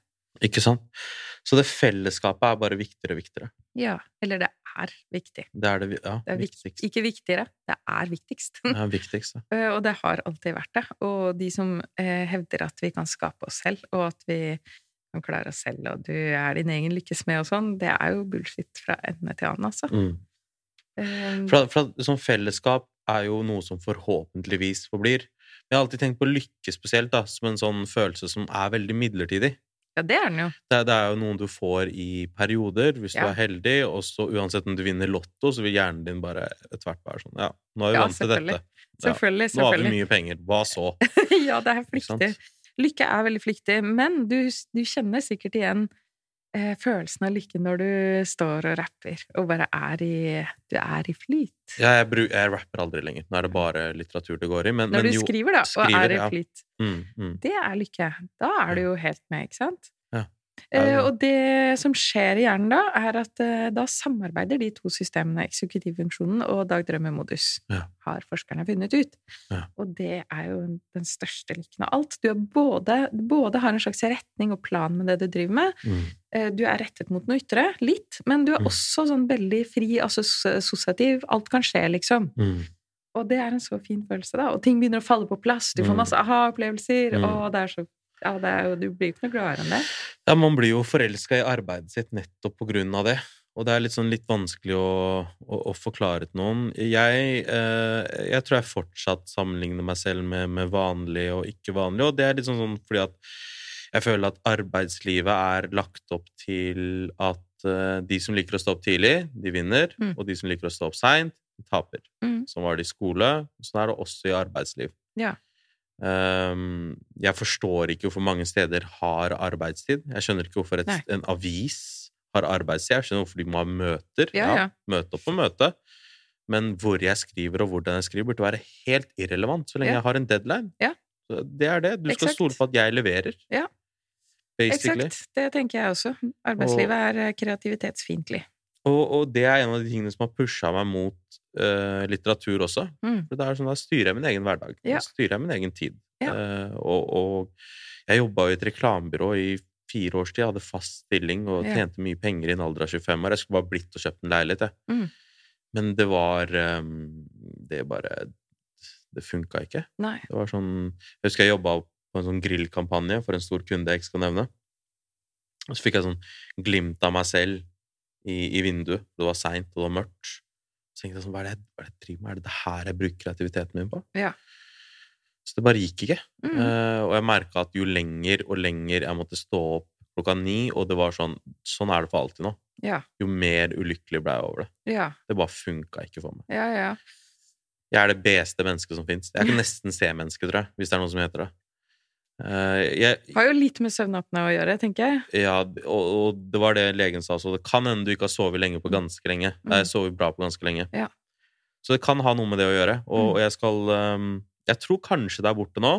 Speaker 2: Ikke sant? Så det fellesskapet er bare viktigere og viktigere.
Speaker 3: Ja. Eller det er viktig.
Speaker 2: Det er det ja,
Speaker 3: Det er viktig. Ikke viktigere, det er viktigst.
Speaker 2: Det er viktigst viktigste.
Speaker 3: Eh, og det har alltid vært det. Og de som eh, hevder at vi kan skape oss selv, og at vi kan klare oss selv, og du er din egen lykkesmed og sånn, det er jo bullshit fra ende til annen, altså.
Speaker 2: Mm.
Speaker 3: Um,
Speaker 2: for at sånn fellesskap er jo noe som forhåpentligvis forblir. Men jeg har alltid tenkt på lykke spesielt da, som en sånn følelse som er veldig midlertidig.
Speaker 3: ja, det er den jo.
Speaker 2: Det, det er jo noen du får i perioder, hvis du er heldig, og så uansett om du vinner lotto, så vil hjernen din bare etter hvert være sånn Ja, nå er vi
Speaker 3: Ja,
Speaker 2: vant til dette.
Speaker 3: selvfølgelig.
Speaker 2: Ja.
Speaker 3: Selvfølgelig.
Speaker 2: Nå har vi mye penger. Hva så?
Speaker 3: ja, det er flyktig. Lykke er veldig flyktig, men du, du kjenner sikkert igjen følelsen av lykke når du står og rapper og bare er i Du er i flyt.
Speaker 2: Ja, jeg, bru, jeg rapper aldri lenger. Nå er det bare litteratur det går i. Men,
Speaker 3: Når
Speaker 2: men
Speaker 3: du
Speaker 2: jo,
Speaker 3: skriver, da, og
Speaker 2: skriver,
Speaker 3: er i
Speaker 2: ja.
Speaker 3: flyt.
Speaker 2: Mm, mm.
Speaker 3: Det er lykke. Da er du jo helt med, ikke sant?
Speaker 2: Ja.
Speaker 3: Eh, og det som skjer i hjernen da, er at eh, da samarbeider de to systemene, eksekutivfunksjonen og dagdrømmemodus,
Speaker 2: Ja.
Speaker 3: har forskerne funnet ut.
Speaker 2: Ja.
Speaker 3: Og det er jo den største lykken av alt. Du både, både har en slags retning og plan med det du driver med.
Speaker 2: Mm.
Speaker 3: Eh, Du er rettet mot noe ytre, litt, men du er
Speaker 2: Mm.
Speaker 3: også sånn veldig fri, assosiativ. Alt kan skje, liksom.
Speaker 2: Mm.
Speaker 3: Og det er en så fin følelse, da. Og ting begynner å falle på plass. Du får
Speaker 2: Mm.
Speaker 3: masse aha-opplevelser,
Speaker 2: Mm.
Speaker 3: og det er så Ja, det er du blir ikke noe gladere enn det.
Speaker 2: Ja, man blir jo forelska i arbeidet sitt nettopp på grunn av det. Og det er litt sånn litt vanskelig å, å, å forklare til noen. Jeg, eh, jeg tror jeg fortsatt sammenligner meg selv med, med vanlig og ikke vanlig, og det er litt sånn, sånn fordi at jeg føler at arbeidslivet er lagt opp til at eh, de som liker å stå opp tidlig, de vinner,
Speaker 3: Mm.
Speaker 2: og de som liker å stå opp seint, de taper.
Speaker 3: Mm.
Speaker 2: Sånn var det i skole, sånn er det også i arbeidsliv.
Speaker 3: Ja.
Speaker 2: Ehm, jeg forstår ikke hvorfor mange steder har arbeidstid. Jeg skjønner ikke hvorfor et, en avis har arbeidstid. Jeg skjønner hvorfor de må ha møter.
Speaker 3: Ja, ja.
Speaker 2: Møte opp på møte. Men hvor jeg skriver, og hvordan jeg skriver, burde være helt irrelevant så lenge
Speaker 3: Ja.
Speaker 2: jeg har en deadline.
Speaker 3: Ja.
Speaker 2: Det er det. Du skal stole på at jeg leverer.
Speaker 3: Ja.
Speaker 2: Basically.
Speaker 3: Exakt. Det tenker jeg også. Arbeidslivet er eh, kreativitetsfiendtlig.
Speaker 2: Og, og det er en av de tingene som har pusha meg mot eh, litteratur også.
Speaker 3: Mm.
Speaker 2: For det er sånn, Da styrer jeg min egen hverdag.
Speaker 3: Ja.
Speaker 2: Da styrer jeg min egen tid.
Speaker 3: Ja.
Speaker 2: Uh, og, og jeg jobba i et reklamebyrå i fire års tid. Jeg hadde fast stilling og
Speaker 3: Ja.
Speaker 2: tjente mye penger i en alder av 25 år. Jeg skulle bare blitt og kjøpt en leilighet, jeg.
Speaker 3: Mm.
Speaker 2: Men det var um, Det bare Det funka ikke.
Speaker 3: Nei.
Speaker 2: Det var sånn Jeg husker jeg jobba på en sånn grillkampanje for en stor kunde jeg ikke skal nevne. Og så fikk jeg sånn glimt av meg selv i, i vinduet. Det var seint, og det var mørkt. Så tenkte jeg sånn, hva er det, hva er det jeg driver med? Er det det her jeg bruker kreativiteten min på?
Speaker 3: Ja.
Speaker 2: Så det bare gikk ikke.
Speaker 3: Mm.
Speaker 2: Uh, og jeg merka at jo lenger og lenger jeg måtte stå opp klokka ni, og det var sånn Sånn er det for alltid nå.
Speaker 3: Ja.
Speaker 2: Jo mer ulykkelig ble jeg over det.
Speaker 3: Ja.
Speaker 2: Det bare funka ikke for meg.
Speaker 3: Ja, ja.
Speaker 2: Jeg er det beste mennesket som fins. Jeg kan nesten se mennesket, tror jeg, hvis det er noe som heter det. Eh, jeg,
Speaker 3: Har jo litt med søvnapne å gjøre, tenker jeg.
Speaker 2: ja, og, og det var det legen sa, så det kan hende du ikke har sovet lenge på ganske lenge.
Speaker 3: Mm.
Speaker 2: Jeg sover bra på ganske lenge.
Speaker 3: Ja.
Speaker 2: Så det kan ha noe med det å gjøre. Og,
Speaker 3: Mm.
Speaker 2: og jeg skal um, Jeg tror kanskje det er borte nå.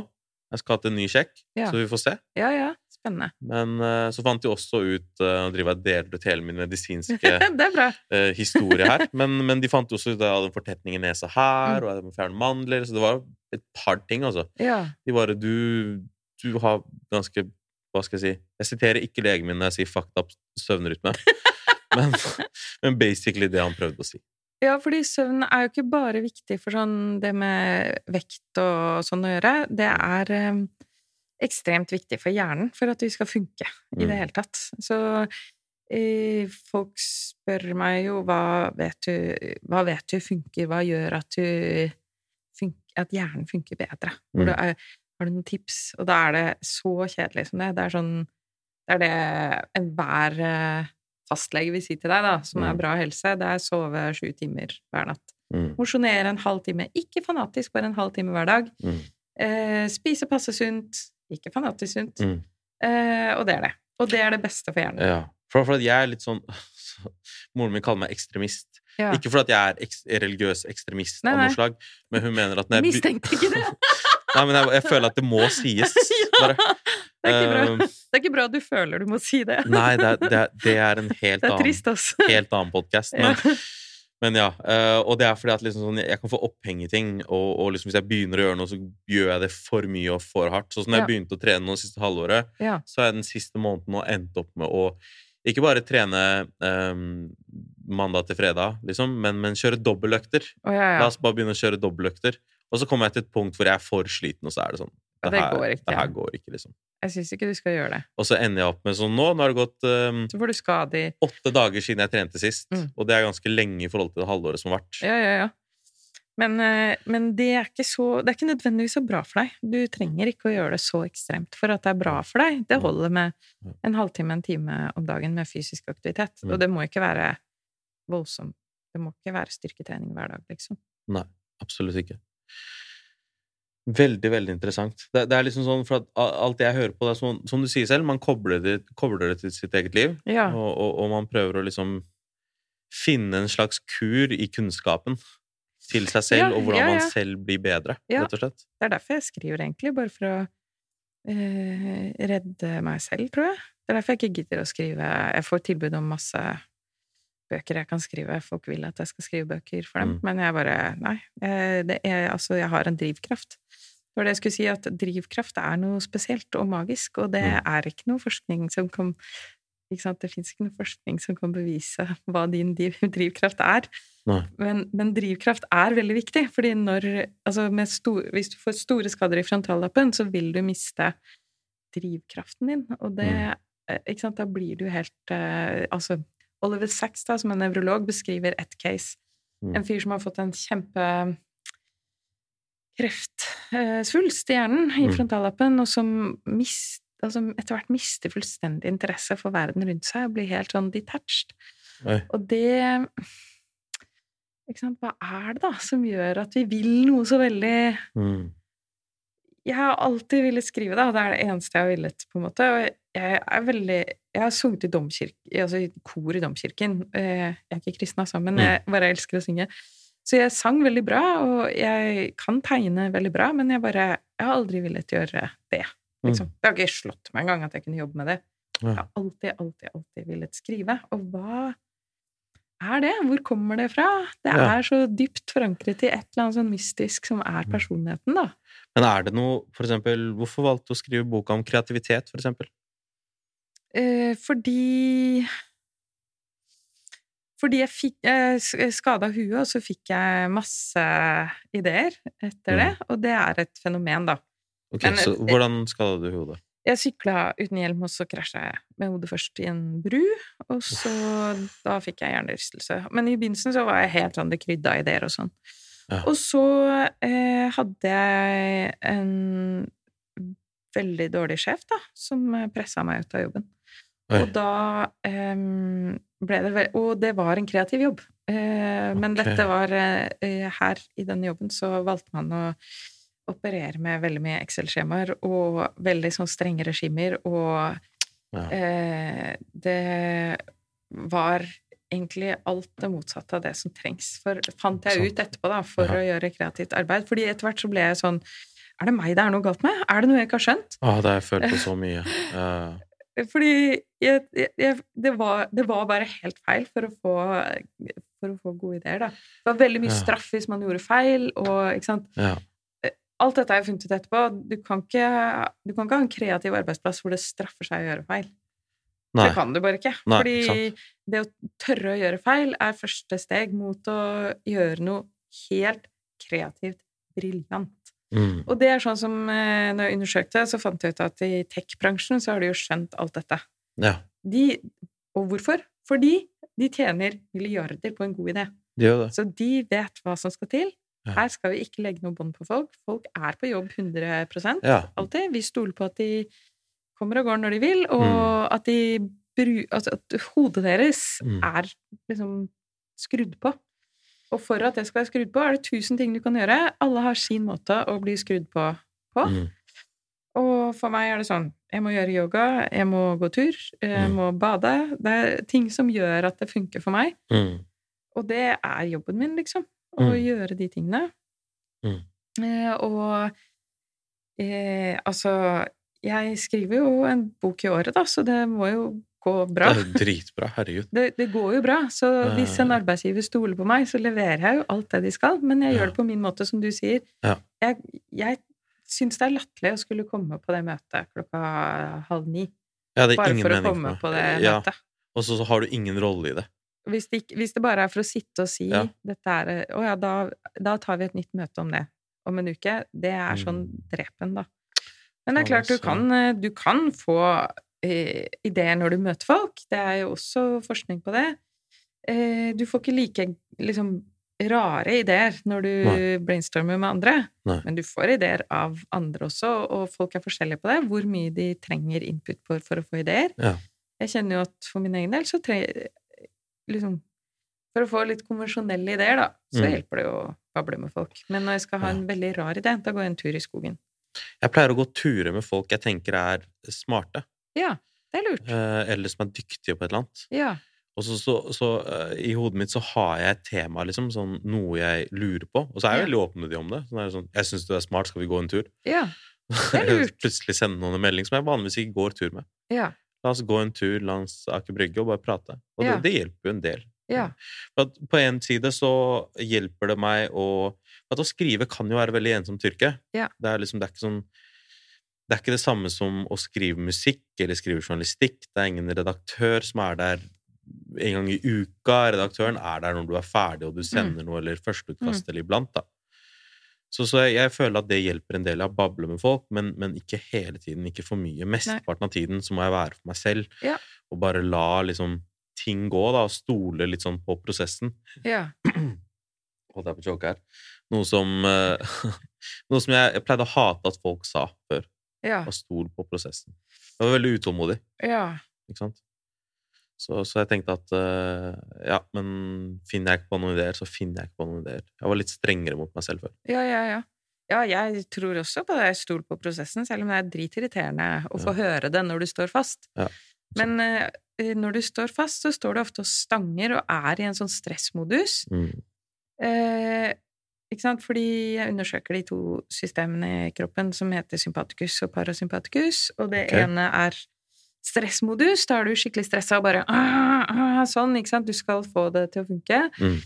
Speaker 2: Jeg skal ha til en ny sjekk,
Speaker 3: Ja.
Speaker 2: så vi får se.
Speaker 3: Ja, ja. Spennende.
Speaker 2: Men uh, så fant de også ut uh, Nå driver jeg delte ut hele min medisinske
Speaker 3: det
Speaker 2: eh, historie her. Men, men de fant også ut at jeg hadde en fortetning i nesa her,
Speaker 3: Mm.
Speaker 2: og jeg må fjerne mandler. Så det var et par ting, altså.
Speaker 3: Ja.
Speaker 2: De bare du, du har ganske Hva skal jeg si? Jeg siterer ikke legen min når jeg sier 'fucked up søvnrytme'. men, men basically det han prøvde å si.
Speaker 3: Ja, fordi søvn er jo ikke bare viktig for sånn det med vekt og sånn å gjøre. Det er eh, ekstremt viktig for hjernen for at vi skal funke i det
Speaker 2: Mm.
Speaker 3: hele tatt. Så eh, folk spør meg jo hva vet du, hva vet du funker, hva gjør at du funker, at hjernen funker bedre?
Speaker 2: Mm.
Speaker 3: er, har du noen tips? Og da er det så kjedelig som det. Det er sånn Det er det enhver eh, fastlege vil si til deg, da, som er
Speaker 2: Mm.
Speaker 3: bra helse, det er sove sju timer hver natt.
Speaker 2: Mm.
Speaker 3: Mosjonere en halv time. Ikke fanatisk, bare en halv time hver dag.
Speaker 2: Mm.
Speaker 3: Eh, spise passe sunt. Ikke fanatisk sunt.
Speaker 2: Mm.
Speaker 3: Eh, og det er det. Og det er det beste for hjernen.
Speaker 2: Ja. For, for at jeg er litt sånn Moren min kaller meg ekstremist.
Speaker 3: Ja.
Speaker 2: Ikke fordi jeg er eks religiøs ekstremist
Speaker 3: Nei,
Speaker 2: av noe slag, men hun mener at når jeg
Speaker 3: Mistenkte ikke det!
Speaker 2: Nei, men jeg, jeg føler at det må sies. Bare.
Speaker 3: det er ikke bra.
Speaker 2: Um,
Speaker 3: Det er ikke bra at du føler du må si det.
Speaker 2: Nei, det er, det er, det er en helt
Speaker 3: Det er trist, annen,
Speaker 2: helt annen podkast.
Speaker 3: Ja.
Speaker 2: Men, men ja. eh, og det er fordi at liksom sånn, jeg kan få oppheng i ting, og, og liksom hvis jeg begynner å gjøre noe, så gjør jeg det for mye og for hardt. Sånn som når jeg
Speaker 3: Ja.
Speaker 2: begynte å trene nå siste halvåret,
Speaker 3: Ja.
Speaker 2: så har jeg den siste måneden nå endt opp med å ikke bare trene um, mandag til fredag, liksom, men, men kjøre dobbeltøkter.
Speaker 3: Oh, ja,
Speaker 2: La oss bare begynne å kjøre dobbeltøkter. Og så kommer jeg til et punkt hvor jeg er for sliten, og så er det sånn
Speaker 3: Det, det går ikke.
Speaker 2: Det her går ikke, liksom.
Speaker 3: Jeg syns ikke du skal gjøre det.
Speaker 2: Og så ender jeg opp med sånn nå. Nå har det gått um,
Speaker 3: Så får du skade i
Speaker 2: åtte dager siden jeg trente sist,
Speaker 3: Mm.
Speaker 2: og det er ganske lenge i forhold til det halvåret som har vært.
Speaker 3: Ja, ja, ja. Men, eh, men det er ikke så Det er ikke nødvendigvis så bra for deg. Du trenger ikke å gjøre det så ekstremt for at det er bra for deg. Det holder med en halvtime, en time om dagen med fysisk aktivitet.
Speaker 2: Mm.
Speaker 3: Og det må ikke være voldsomt. Det må ikke være styrketrening hver dag, liksom.
Speaker 2: Nei, absolutt ikke. Veldig, veldig interessant. Det, det er liksom sånn, for at alt jeg hører på, det er sånn, som du sier selv, man kobler det, kobler det til sitt eget liv,
Speaker 3: Ja.
Speaker 2: og, og, og man prøver å liksom finne en slags kur i kunnskapen til seg selv,
Speaker 3: Ja,
Speaker 2: og hvordan
Speaker 3: ja,
Speaker 2: man selv blir bedre, rett og slett.
Speaker 3: Det er derfor jeg skriver, egentlig. Bare for å eh, redde meg selv, tror jeg. Det er derfor jeg ikke gidder å skrive Jeg får tilbud om masse bøker jeg kan skrive. Folk vil at jeg skal skrive bøker for dem,
Speaker 2: Mm.
Speaker 3: men jeg bare Nei. eh, Det er, altså, jeg har en drivkraft. Det var det jeg skulle si, at drivkraft er noe spesielt og magisk, og det
Speaker 2: Mm.
Speaker 3: er ikke noe forskning som kan ikke sant? Det fins ikke noe forskning som kan bevise hva din drivkraft er. Men, men drivkraft er veldig viktig, fordi når altså stor, Hvis du får store skader i frontallappen, så vil du miste drivkraften din, og det
Speaker 2: Mm.
Speaker 3: eh, Ikke sant, da blir du helt eh, Altså, Oliver Sacks, da, som er nevrolog, beskriver ett case.
Speaker 2: Mm.
Speaker 3: En fyr som har fått en kjempe kreftsvulst i hjernen, i
Speaker 2: Mm.
Speaker 3: frontallappen, og som mist, altså, etter hvert mister fullstendig interesse for verden rundt seg og blir helt sånn detached.
Speaker 2: Nei.
Speaker 3: Og det Hva er det da som gjør at vi vil noe så veldig
Speaker 2: Mm.
Speaker 3: Jeg har alltid villet skrive, da. Det er det eneste jeg har villet, på en måte. Og jeg er veldig Jeg har sunget i domkirke, altså i kor i domkirken. Eh, Jeg er ikke kristen, altså, men
Speaker 2: Mm.
Speaker 3: jeg bare elsker å synge. Så jeg sang veldig bra, og jeg kan tegne veldig bra, men jeg bare Jeg har aldri villet gjøre det, liksom. Det har ikke slått meg engang at jeg kunne jobbe med det.
Speaker 2: Mm.
Speaker 3: Jeg har alltid, alltid, alltid villet skrive. Og hva er det? Hvor kommer det fra? Det er så dypt forankret i et eller annet sånn mystisk som er
Speaker 2: Mm.
Speaker 3: personligheten, da.
Speaker 2: Men er det noe, for eksempel, hvorfor valgte du å skrive boka om kreativitet, for eksempel?
Speaker 3: Eh, fordi Fordi jeg fikk eh, skada huet, og så fikk jeg masse ideer etter det. Og det er et fenomen, da.
Speaker 2: Ok,
Speaker 3: Men,
Speaker 2: så
Speaker 3: eh,
Speaker 2: hvordan skada du hodet?
Speaker 3: Jeg sykla uten hjelm, og så krasja jeg med hodet først i en bru. Og så Da fikk jeg hjernerystelse. Men i begynnelsen så var jeg helt sånn det krydda ideer og sånn.
Speaker 2: Ja.
Speaker 3: Og så eh, hadde jeg en veldig dårlig sjef, da, som pressa meg ut av jobben.
Speaker 2: Oi.
Speaker 3: Og da um, ble det veldig Og det var en kreativ jobb. Eh, Men dette var uh, Her i denne jobben så valgte man å operere med veldig mye Excel-skjemaer og veldig sånn strenge regimer, og
Speaker 2: Ja.
Speaker 3: uh, det var egentlig alt det motsatte av det som trengs. For fant jeg
Speaker 2: sånn.
Speaker 3: ut etterpå, da, for
Speaker 2: Ja.
Speaker 3: å gjøre kreativt arbeid. Fordi etter hvert så ble jeg sånn Er det meg det er noe galt med? Er det noe jeg ikke har skjønt?
Speaker 2: Å, det har jeg følt på så mye.
Speaker 3: Fordi jeg, jeg, jeg, det, var, det var bare helt feil for å få, for å få gode ideer, da. Det var veldig mye
Speaker 2: Ja.
Speaker 3: straff hvis man gjorde feil, og ikke sant.
Speaker 2: ja.
Speaker 3: Alt dette har jeg funnet ut etterpå. Du kan, ikke, du kan ikke ha en kreativ arbeidsplass hvor det straffer seg å gjøre feil.
Speaker 2: Nei.
Speaker 3: Det kan du bare ikke.
Speaker 2: Nei,
Speaker 3: Fordi
Speaker 2: sant.
Speaker 3: det å tørre å gjøre feil er første steg mot å gjøre noe helt kreativt briljant.
Speaker 2: Mm.
Speaker 3: Og det er sånn som eh, når jeg undersøkte, så fant jeg ut at i tech-bransjen så har de jo skjønt alt dette.
Speaker 2: Ja,
Speaker 3: De, og hvorfor? Fordi de tjener milliarder på en god idé.
Speaker 2: De.
Speaker 3: Så de vet hva som skal til.
Speaker 2: Ja.
Speaker 3: Her skal vi ikke legge noe bånd på folk. Folk er på jobb 100
Speaker 2: Ja.
Speaker 3: alltid. Vi stoler på at de kommer og går når de vil, og
Speaker 2: Mm.
Speaker 3: at, de altså at hodet deres
Speaker 2: Mm.
Speaker 3: er liksom skrudd på. Og for at det skal være skrudd på, er det tusen ting du kan gjøre. Alle har sin måte å bli skrudd på på.
Speaker 2: Mm.
Speaker 3: Og for meg er det sånn Jeg må gjøre yoga, jeg må gå tur, jeg
Speaker 2: Mm.
Speaker 3: må bade. Det er ting som gjør at det funker for meg.
Speaker 2: Mm.
Speaker 3: Og det er jobben min, liksom. Å
Speaker 2: Mm.
Speaker 3: gjøre de tingene.
Speaker 2: Mm.
Speaker 3: Eh, og eh, altså Jeg skriver jo en bok i året, da, så det må jo gå bra.
Speaker 2: Det er jo dritbra. Herregud.
Speaker 3: Det, det går jo bra. Så hvis en arbeidsgiver stoler på meg, så leverer jeg jo alt det de skal. Men jeg
Speaker 2: Ja.
Speaker 3: gjør det på min måte, som du sier.
Speaker 2: Ja.
Speaker 3: Jeg, jeg syns det er latterlig å skulle komme på det møtet klokka halv ni.
Speaker 2: Ja, det
Speaker 3: Bare
Speaker 2: ingen
Speaker 3: for å komme på det møtet.
Speaker 2: Og så så har du ingen rolle i det.
Speaker 3: Hvis det, hvis det bare er for å sitte og si dette er Å ja, da, da tar vi et nytt møte om det om en uke. Det er sånn
Speaker 2: Mm.
Speaker 3: drepen, da. Men det er klart, du kan, eh, du kan få ideer når du møter folk. Det er jo også forskning på det. Eh, du får ikke like liksom, rare ideer når du
Speaker 2: Nei.
Speaker 3: brainstormer med andre,
Speaker 2: Nei.
Speaker 3: men du får ideer av andre også, og folk er forskjellige på det, hvor mye de trenger input på for å få ideer.
Speaker 2: Ja.
Speaker 3: Jeg kjenner jo at for min egen del så trenger liksom, For å få litt konvensjonelle ideer, da, så
Speaker 2: Mm.
Speaker 3: hjelper det jo å bable med folk. Men når jeg skal ha en veldig rar idé, da går jeg en tur i skogen.
Speaker 2: Jeg pleier å gå turer med folk jeg tenker er smarte,
Speaker 3: Ja, det er lurt.
Speaker 2: eh, eller som er dyktige på et eller annet.
Speaker 3: Ja.
Speaker 2: Og så, så, så uh, i hodet mitt så har jeg et tema, liksom, sånn noe jeg lurer på. Og så er jeg
Speaker 3: Ja.
Speaker 2: veldig åpen med de om det. Sånn er det sånn, 'Jeg syns du er smart, skal vi gå en tur?'
Speaker 3: Ja. Det er lurt.
Speaker 2: Plutselig sende noen en melding som jeg vanligvis ikke går tur med.
Speaker 3: Ja.
Speaker 2: La oss gå en tur langs Aker Brygge og bare prate. Og
Speaker 3: Ja.
Speaker 2: det, det hjelper jo en del.
Speaker 3: Ja.
Speaker 2: For at på en side så hjelper det meg å At å skrive kan jo være veldig ensomt yrke.
Speaker 3: Ja.
Speaker 2: Det er liksom, det er ikke sånn Det er ikke det samme som å skrive musikk eller skrive journalistikk. Det er ingen redaktør som er der en gang i uka. Redaktøren er der når du er ferdig og du sender noe, eller førsteutkast, eller iblant, da. Så, så jeg, jeg føler at det hjelper en del av å bable med folk, men, men ikke hele tiden, ikke for mye. Mesteparten av tiden så må jeg være for meg selv
Speaker 3: Ja.
Speaker 2: og bare la liksom ting gå, da, og stole litt sånn på prosessen.
Speaker 3: Ja.
Speaker 2: Holdt jeg på å choke her. Noe som eh, Noe som jeg, jeg pleide å hate at folk sa før.
Speaker 3: Ja.
Speaker 2: Og stol på prosessen. Jeg var veldig utålmodig,
Speaker 3: Ja.
Speaker 2: ikke sant? Så, så jeg tenkte at uh, ja, men finner jeg ikke på noen ideer, så finner jeg ikke på noen ideer. Jeg var litt strengere mot meg selv før.
Speaker 3: Ja, ja, ja. Ja, jeg tror også på det stol på prosessen, selv om det er dritirriterende å få høre det når du står fast.
Speaker 2: Ja.
Speaker 3: Men uh, når du står fast, så står du ofte og stanger og er i en sånn stressmodus.
Speaker 2: Mm.
Speaker 3: Eh, ikke sant? Fordi jeg undersøker de to systemene i kroppen som heter sympaticus og parasympaticus, og det
Speaker 2: okay.
Speaker 3: ene er stressmodus. Da er du skikkelig stressa og bare ah, ah, sånn, ikke sant? Du skal få det til å funke.
Speaker 2: Mm.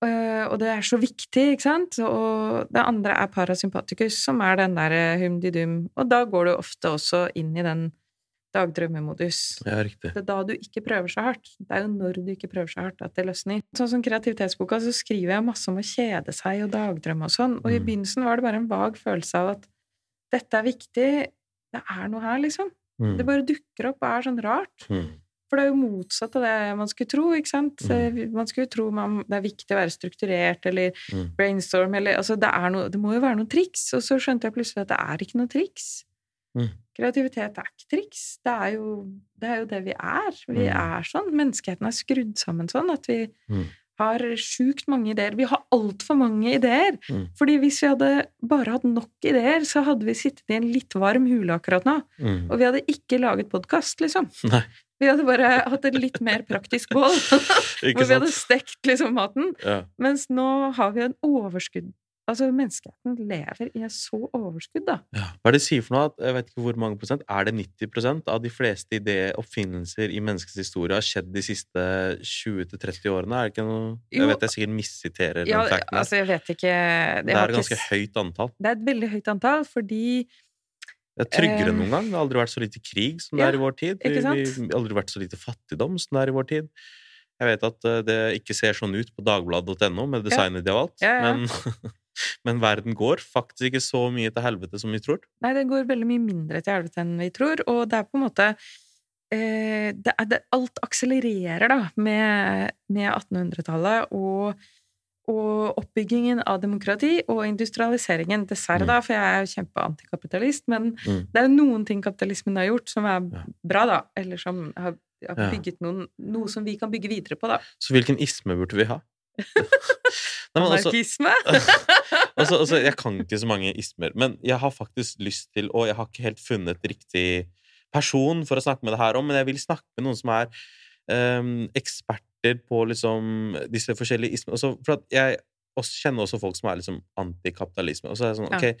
Speaker 3: Uh, og det er så viktig, ikke sant? Og det andre er parasympaticus, som er den derre hum-di-dum. Og da går du ofte også inn i den dagdrømmemodus.
Speaker 2: Ja, riktig.
Speaker 3: Det er da du ikke prøver så hardt. Det er jo når du ikke prøver så hardt at det løsner. Sånn som kreativitetsboka, så skriver jeg masse om å kjede seg og dagdrømme og sånn, og i
Speaker 2: Mm.
Speaker 3: begynnelsen var det bare en vag følelse av at dette er viktig, det er noe her, liksom.
Speaker 2: Mm.
Speaker 3: Det bare dukker opp og er sånn rart.
Speaker 2: Mm.
Speaker 3: For det er jo motsatt av det man skulle tro, ikke sant?
Speaker 2: Mm.
Speaker 3: Man skulle jo tro man, det er viktig å være strukturert, eller
Speaker 2: Mm.
Speaker 3: brainstorm, eller Altså, det noe Det må jo være noe triks, og så skjønte jeg plutselig at det er ikke noe triks.
Speaker 2: Mm.
Speaker 3: Kreativitet er ikke triks. Det er jo det, er jo det vi er. Vi
Speaker 2: Mm.
Speaker 3: er sånn. Menneskeheten er skrudd sammen sånn at vi
Speaker 2: Mm.
Speaker 3: har sjukt mange ideer. Vi har altfor mange ideer.
Speaker 2: Mm.
Speaker 3: Fordi hvis vi hadde bare hatt nok ideer, så hadde vi sittet i en litt varm hule akkurat nå.
Speaker 2: Mm.
Speaker 3: Og vi hadde ikke laget podkast, liksom.
Speaker 2: Nei,
Speaker 3: Vi hadde bare hatt et litt mer praktisk bål. hvor vi hadde stekt liksom maten.
Speaker 2: Ja.
Speaker 3: Mens nå har vi en overskudd. Altså, menneskeheten lever i et så overskudd, da.
Speaker 2: Ja. Hva er det de sier for noe? At, jeg vet ikke hvor mange prosent. Er det 90% av de fleste ideer, oppfinnelser i menneskets historie har skjedd de siste 20-30 årene? Er det ikke noe Jeg
Speaker 3: Jo.
Speaker 2: vet jeg sikkert missiterer
Speaker 3: Ja,
Speaker 2: den
Speaker 3: altså, jeg vet ikke
Speaker 2: det
Speaker 3: det
Speaker 2: er et ganske
Speaker 3: ikke,
Speaker 2: høyt antall.
Speaker 3: Det er et veldig høyt antall, fordi
Speaker 2: Det er tryggere
Speaker 3: Eh,
Speaker 2: enn noen gang. Det har aldri vært så lite krig som det
Speaker 3: ja,
Speaker 2: er i vår tid. Vi, har aldri vært så lite fattigdom som det er i vår tid. Jeg vet at eh, det ikke ser sånn ut på dagbladet.no med designet de har valgt,
Speaker 3: Ja, ja.
Speaker 2: Men, men verden går faktisk ikke så mye til helvete som vi tror.
Speaker 3: Nei, det går veldig mye mindre til helvete enn vi tror, og det er på en måte eh, det er, det, Alt akselererer, da, med, med 1800-tallet og, og oppbyggingen av demokrati og industrialiseringen. Dessverre,
Speaker 2: Mm.
Speaker 3: da, for jeg er jo kjempeantikapitalist, men
Speaker 2: Mm.
Speaker 3: det er jo noen ting kapitalismen har gjort som er
Speaker 2: Ja.
Speaker 3: bra, da, eller som har, har
Speaker 2: Ja.
Speaker 3: bygget noen, noe som vi kan bygge videre på, da.
Speaker 2: Så hvilken isme burde vi ha? Nei, altså-
Speaker 3: Anarkisme!
Speaker 2: altså, altså, jeg kan ikke så mange ismer, men jeg har faktisk lyst til Og jeg har ikke helt funnet riktig person for å snakke med det her om, men jeg vil snakke med noen som er um, eksperter på liksom disse forskjellige ismene. Altså, for jeg også kjenner også folk som er liksom antikapitalisme. Og så er jeg sånn,
Speaker 3: Ja.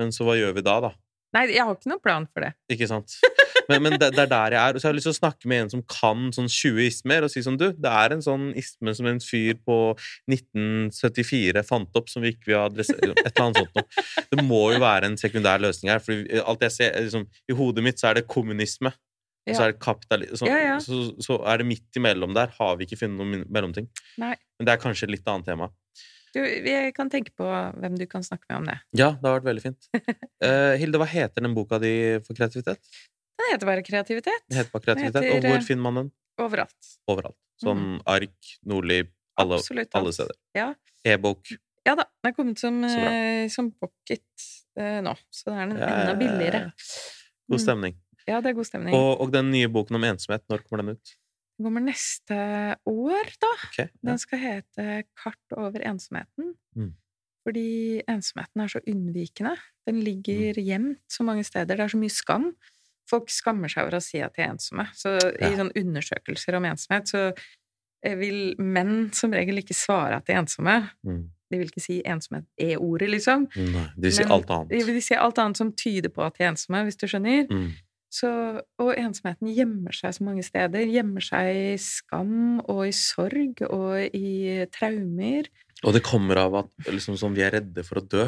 Speaker 2: men så hva gjør vi da, da?
Speaker 3: Nei, jeg har ikke noen plan for det.
Speaker 2: Ikke sant? Men, men det, det er der jeg er. Og så har jeg lyst til å snakke med en som kan sånn 20 ismer, og si sånn Du, det er en sånn isme som en fyr på 1974 fant opp, som vi ikke vil adressere Et eller annet sånt noe. Det må jo være en sekundær løsning her. For alt jeg ser, er liksom, I hodet mitt så er det kommunisme. Og så er det kapitalisme. Så,
Speaker 3: Ja, ja.
Speaker 2: så, så er det midt imellom der. Har vi ikke funnet noen mellomting.
Speaker 3: Nei.
Speaker 2: Men det er kanskje et litt annet tema.
Speaker 3: Vi, kan tenke på hvem du kan snakke med om det.
Speaker 2: Ja, det har vært veldig fint. Uh, Hilde, hva heter den boka di for kreativitet?
Speaker 3: Den heter bare kreativitet.
Speaker 2: Den heter bare kreativitet,
Speaker 3: Den heter,
Speaker 2: Og
Speaker 3: eh,
Speaker 2: hvor finner man den?
Speaker 3: Overalt.
Speaker 2: Overalt. Sånn ark, Nordli, alle, alle steder.
Speaker 3: Ja.
Speaker 2: E-bok.
Speaker 3: ja da. Den er kommet som, eh, som pocket uh, nå, så det er den
Speaker 2: Ja,
Speaker 3: enda billigere.
Speaker 2: God
Speaker 3: Mm.
Speaker 2: stemning.
Speaker 3: Ja, det er god stemning.
Speaker 2: Og, og den nye boken om ensomhet, når kommer den ut?
Speaker 3: Kommer neste år, da.
Speaker 2: Okay, ja.
Speaker 3: Den skal hete Kart over ensomheten.
Speaker 2: Mm.
Speaker 3: Fordi ensomheten er så unnvikende. Den ligger
Speaker 2: Mm.
Speaker 3: gjemt så mange steder. Det er så mye skam. Folk skammer seg over å si at de er ensomme. Så i sånne undersøkelser om ensomhet så eh, vil menn som regel ikke svare at de er ensomme.
Speaker 2: Mm.
Speaker 3: De vil ikke si ensomhet e-ordet, liksom.
Speaker 2: Nei, de sier alt annet.
Speaker 3: De vil si alt annet som tyder på at de er ensomme, hvis du skjønner.
Speaker 2: Mm.
Speaker 3: Så, og ensomheten gjemmer seg så mange steder. Gjemmer seg i skam og i sorg og i traumer.
Speaker 2: Og det kommer av at liksom, sånn, vi er redde for å dø,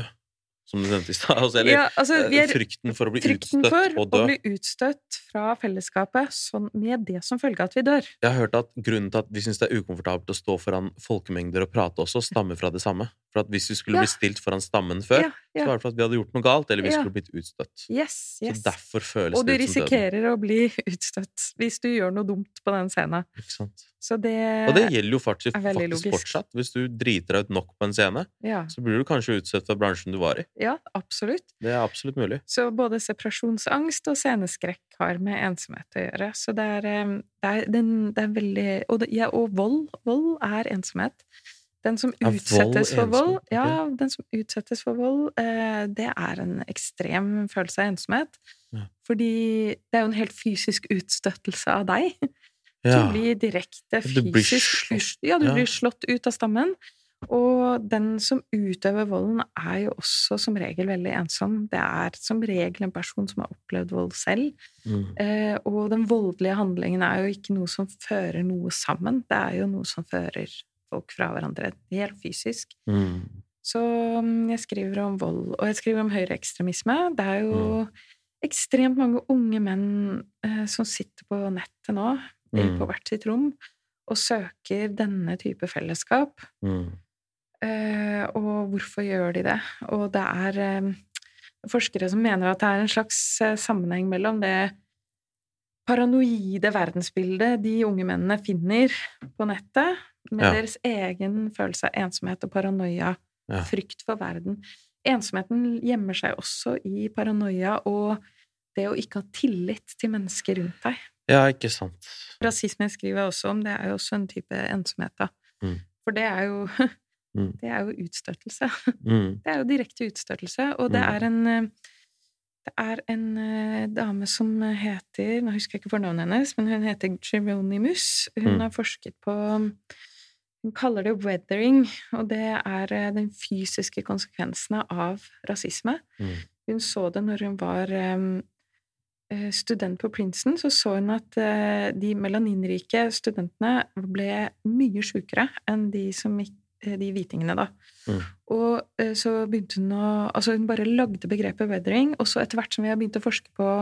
Speaker 2: som du nevnte i stad. Altså, eller
Speaker 3: Ja, altså, vi
Speaker 2: eh,
Speaker 3: er
Speaker 2: frykten for å bli utstøtt
Speaker 3: for
Speaker 2: og dø.
Speaker 3: å bli utstøtt fra fellesskapet sånn, med det som følge at vi dør.
Speaker 2: Jeg har hørt at grunnen til at vi syns det er ukomfortabelt å stå foran folkemengder og prate også, stammer fra det samme. For at hvis vi skulle
Speaker 3: Ja.
Speaker 2: bli stilt foran stammen før,
Speaker 3: Ja, ja.
Speaker 2: så var det for at vi hadde gjort noe galt, eller vi skulle blitt utstøtt.
Speaker 3: Yes, yes.
Speaker 2: Så derfor føles
Speaker 3: Og du
Speaker 2: det ut som døden.
Speaker 3: risikerer å bli utstøtt hvis du gjør noe dumt på den scenen.
Speaker 2: Ikke sant?
Speaker 3: Så det,
Speaker 2: Og det gjelder jo faktisk, faktisk fortsatt. Hvis du driter deg ut nok på en scene,
Speaker 3: ja,
Speaker 2: så blir du kanskje utstøtt fra bransjen du var i.
Speaker 3: ja, absolutt.
Speaker 2: Det er absolutt mulig.
Speaker 3: Så både separasjonsangst og sceneskrekk har med ensomhet å gjøre. Så det er, eh, det er, den, det er veldig og, ja, og vold. Vold er ensomhet. Den som utsettes for vold, ja, den som utsettes for vold, det er en ekstrem følelse av ensomhet.
Speaker 2: Ja.
Speaker 3: Fordi det er jo en helt fysisk utstøttelse av deg.
Speaker 2: Ja.
Speaker 3: Du blir direkte
Speaker 2: blir
Speaker 3: fysisk
Speaker 2: slått,
Speaker 3: Ja, du blir slått ut av stammen. Og den som utøver volden, er jo også som regel veldig ensom. Det er som regel en person som har opplevd vold selv.
Speaker 2: Mm.
Speaker 3: Eh, og den voldelige handlingen er jo ikke noe som fører noe sammen. Det er jo noe som fører folk fra hverandre, helt fysisk.
Speaker 2: Mm.
Speaker 3: Så mm, jeg skriver om vold, og jeg skriver om høyreekstremisme. Det er jo ekstremt mange unge menn eh, som sitter på nettet nå,
Speaker 2: Mm.
Speaker 3: på hvert sitt rom, og søker denne type fellesskap.
Speaker 2: Mm.
Speaker 3: Eh, og hvorfor gjør de det? Og det er eh, forskere som mener at det er en slags eh, sammenheng mellom det paranoide verdensbildet de unge mennene finner på nettet, med
Speaker 2: Ja.
Speaker 3: deres egen følelse av ensomhet og paranoia,
Speaker 2: Ja.
Speaker 3: frykt for verden. Ensomheten gjemmer seg også i paranoia og det å ikke ha tillit til mennesker rundt deg.
Speaker 2: Ja, ikke sant.
Speaker 3: Rasisme skriver jeg også om, det er jo også en type ensomhet, da.
Speaker 2: Mm.
Speaker 3: For det er jo
Speaker 2: Mm.
Speaker 3: Det er jo utstøtelse.
Speaker 2: Mm.
Speaker 3: Det er jo direkte utstøtelse, og det
Speaker 2: Mm.
Speaker 3: er en Det er en uh, dame som heter Nå husker jeg ikke fornavnet hennes, men hun heter Geronimus. Hun
Speaker 2: Mm.
Speaker 3: har forsket på Hun kaller det weathering, og det er eh, den fysiske konsekvensene av rasisme.
Speaker 2: Mm.
Speaker 3: Hun så det når hun var eh, eh, student på Princeton, så så hun at eh, de melaninrike studentene ble mye sjukere enn de som eh, de hvitingene, da.
Speaker 2: Mm.
Speaker 3: Og så begynte hun å Altså, hun bare lagde begrepet weathering, og så etter hvert som vi har begynt å forske på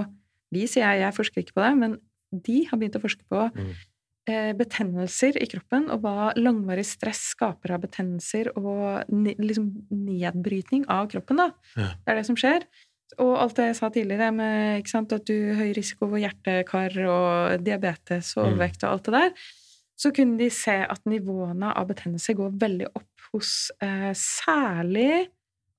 Speaker 3: Vi, sier jeg, jeg forsker ikke på det, men de har begynt å forske på
Speaker 2: Mm.
Speaker 3: Eh, betennelser i kroppen, og hva langvarig stress skaper av betennelser og liksom nedbrytning av kroppen, da.
Speaker 2: Ja.
Speaker 3: Det er det som skjer. Og alt det jeg sa tidligere, med sant, at du høy risiko for hjertekar og diabetes og
Speaker 2: Mm.
Speaker 3: overvekt og alt det der, så kunne de se at nivåene av betennelse går veldig opp hos eh, særlig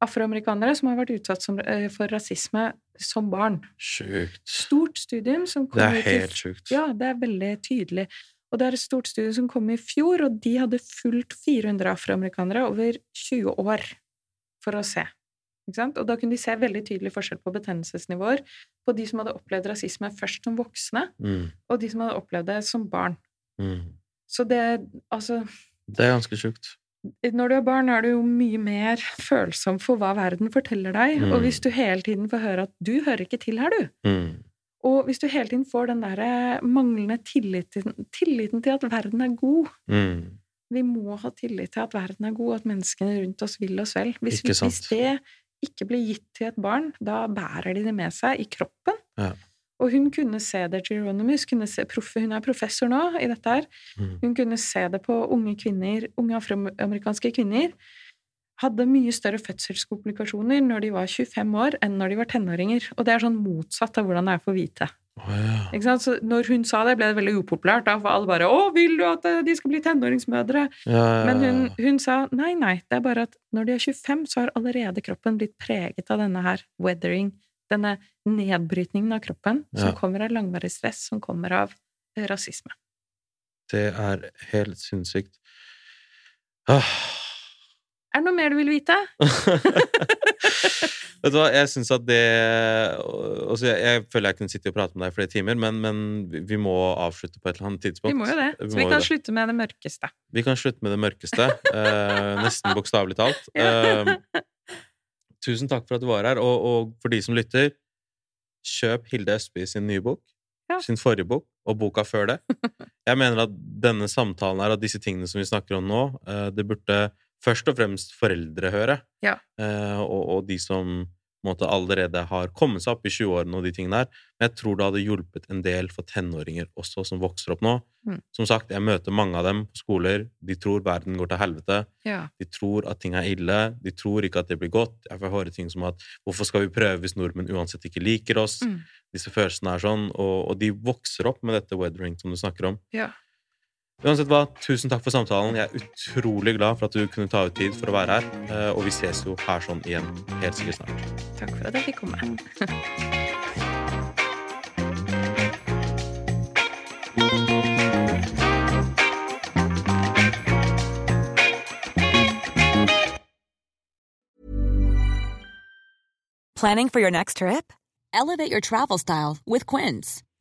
Speaker 3: afroamerikanere som har vært utsatt som, eh, for rasisme som barn.
Speaker 2: Sjukt.
Speaker 3: Stort studium som kom
Speaker 2: Det er helt sjukt.
Speaker 3: Ja, det er veldig tydelig. Og det er et stort studie som kom i fjor, og de hadde fulgt 400 afroamerikanere over 20 år for å se. Ikke sant? Og da kunne de se veldig tydelig forskjell på betennelsesnivåer på de som hadde opplevd rasisme først som voksne,
Speaker 2: Mm.
Speaker 3: og de som hadde opplevd det som barn.
Speaker 2: Mm.
Speaker 3: Så det Altså,
Speaker 2: Det er ganske sjukt.
Speaker 3: når du er barn, er du jo mye mer følsom for hva verden forteller deg,
Speaker 2: Mm.
Speaker 3: og hvis du hele tiden får høre at 'du hører ikke til her, du',
Speaker 2: Mm.
Speaker 3: Og hvis du hele tiden får den derre manglende tilliten, tilliten til at verden er god
Speaker 2: Mm.
Speaker 3: Vi må ha tillit til at verden er god, at menneskene rundt oss vil oss vel. Hvis,
Speaker 2: sant.
Speaker 3: hvis det ikke blir gitt til et barn, da bærer de det med seg i kroppen.
Speaker 2: Ja.
Speaker 3: Og hun kunne se det, Geronimus, kunne se, prof, hun er professor nå i dette her.
Speaker 2: Mm.
Speaker 3: Hun kunne se det på unge kvinner, unge afroamerikanske kvinner, hadde mye større fødselskomplikasjoner når de var 25 år, enn når de var tenåringer. Og det er sånn motsatt av hvordan det er for hvite.
Speaker 2: Å, ja.
Speaker 3: Så når hun sa det, ble det veldig upopulært. Da, for alle bare 'Å, vil du at eh, de skal bli tenåringsmødre?'
Speaker 2: Ja, ja,
Speaker 3: Men hun, hun sa nei, nei, det er bare at når de er 25, så har allerede kroppen blitt preget av denne her weathering, denne nedbrytningen av kroppen, som kommer av langvarig stress, som kommer av eh, rasisme.
Speaker 2: Det er helt sinnssykt. Ah.
Speaker 3: Er det noe mer du vil vite?
Speaker 2: Vet du hva, jeg syns at det altså jeg, jeg føler jeg kunne sitte og prate med deg i flere timer, men, men vi- må avslutte på et eller annet tidspunkt.
Speaker 3: Vi må jo det.
Speaker 2: Vi
Speaker 3: Så vi kan
Speaker 2: det.
Speaker 3: slutte med det mørkeste.
Speaker 2: Vi kan slutte med det mørkeste. eh, nesten bokstavelig talt. Eh, tusen takk for at du var her, og, og for de som lytter, kjøp Hilde Østby sin nye bok.
Speaker 3: Ja.
Speaker 2: Sin forrige bok, og boka før det. Jeg mener at denne samtalen her, og disse tingene som vi snakker om nå, eh, det burde først og fremst foreldre høre.
Speaker 3: Ja.
Speaker 2: Eh, og, og de som måte, allerede har kommet seg opp i 20-årene og de tingene der. Men jeg tror det hadde hjulpet en del for tenåringer også, som vokser opp nå.
Speaker 3: Mm.
Speaker 2: Som sagt, jeg møter mange av dem på skoler. De tror verden går til helvete.
Speaker 3: Ja.
Speaker 2: De tror at ting er ille. De tror ikke at det blir godt. Jeg får høre ting som at 'hvorfor skal vi prøve hvis nordmenn uansett ikke liker oss'?
Speaker 3: Mm.
Speaker 2: Disse følelsene er sånn. Og, og de vokser opp med dette weathering som du snakker om.
Speaker 3: ja.
Speaker 2: Uansett hva, tusen takk for samtalen. Jeg er utrolig glad for at du kunne ta ut tid for å være her. Eh, Og vi ses jo her sånn igjen helt sikkert snart.
Speaker 3: Takk for at jeg fikk komme.
Speaker 8: Planning for your next trip? Elevate your travel style with Quince.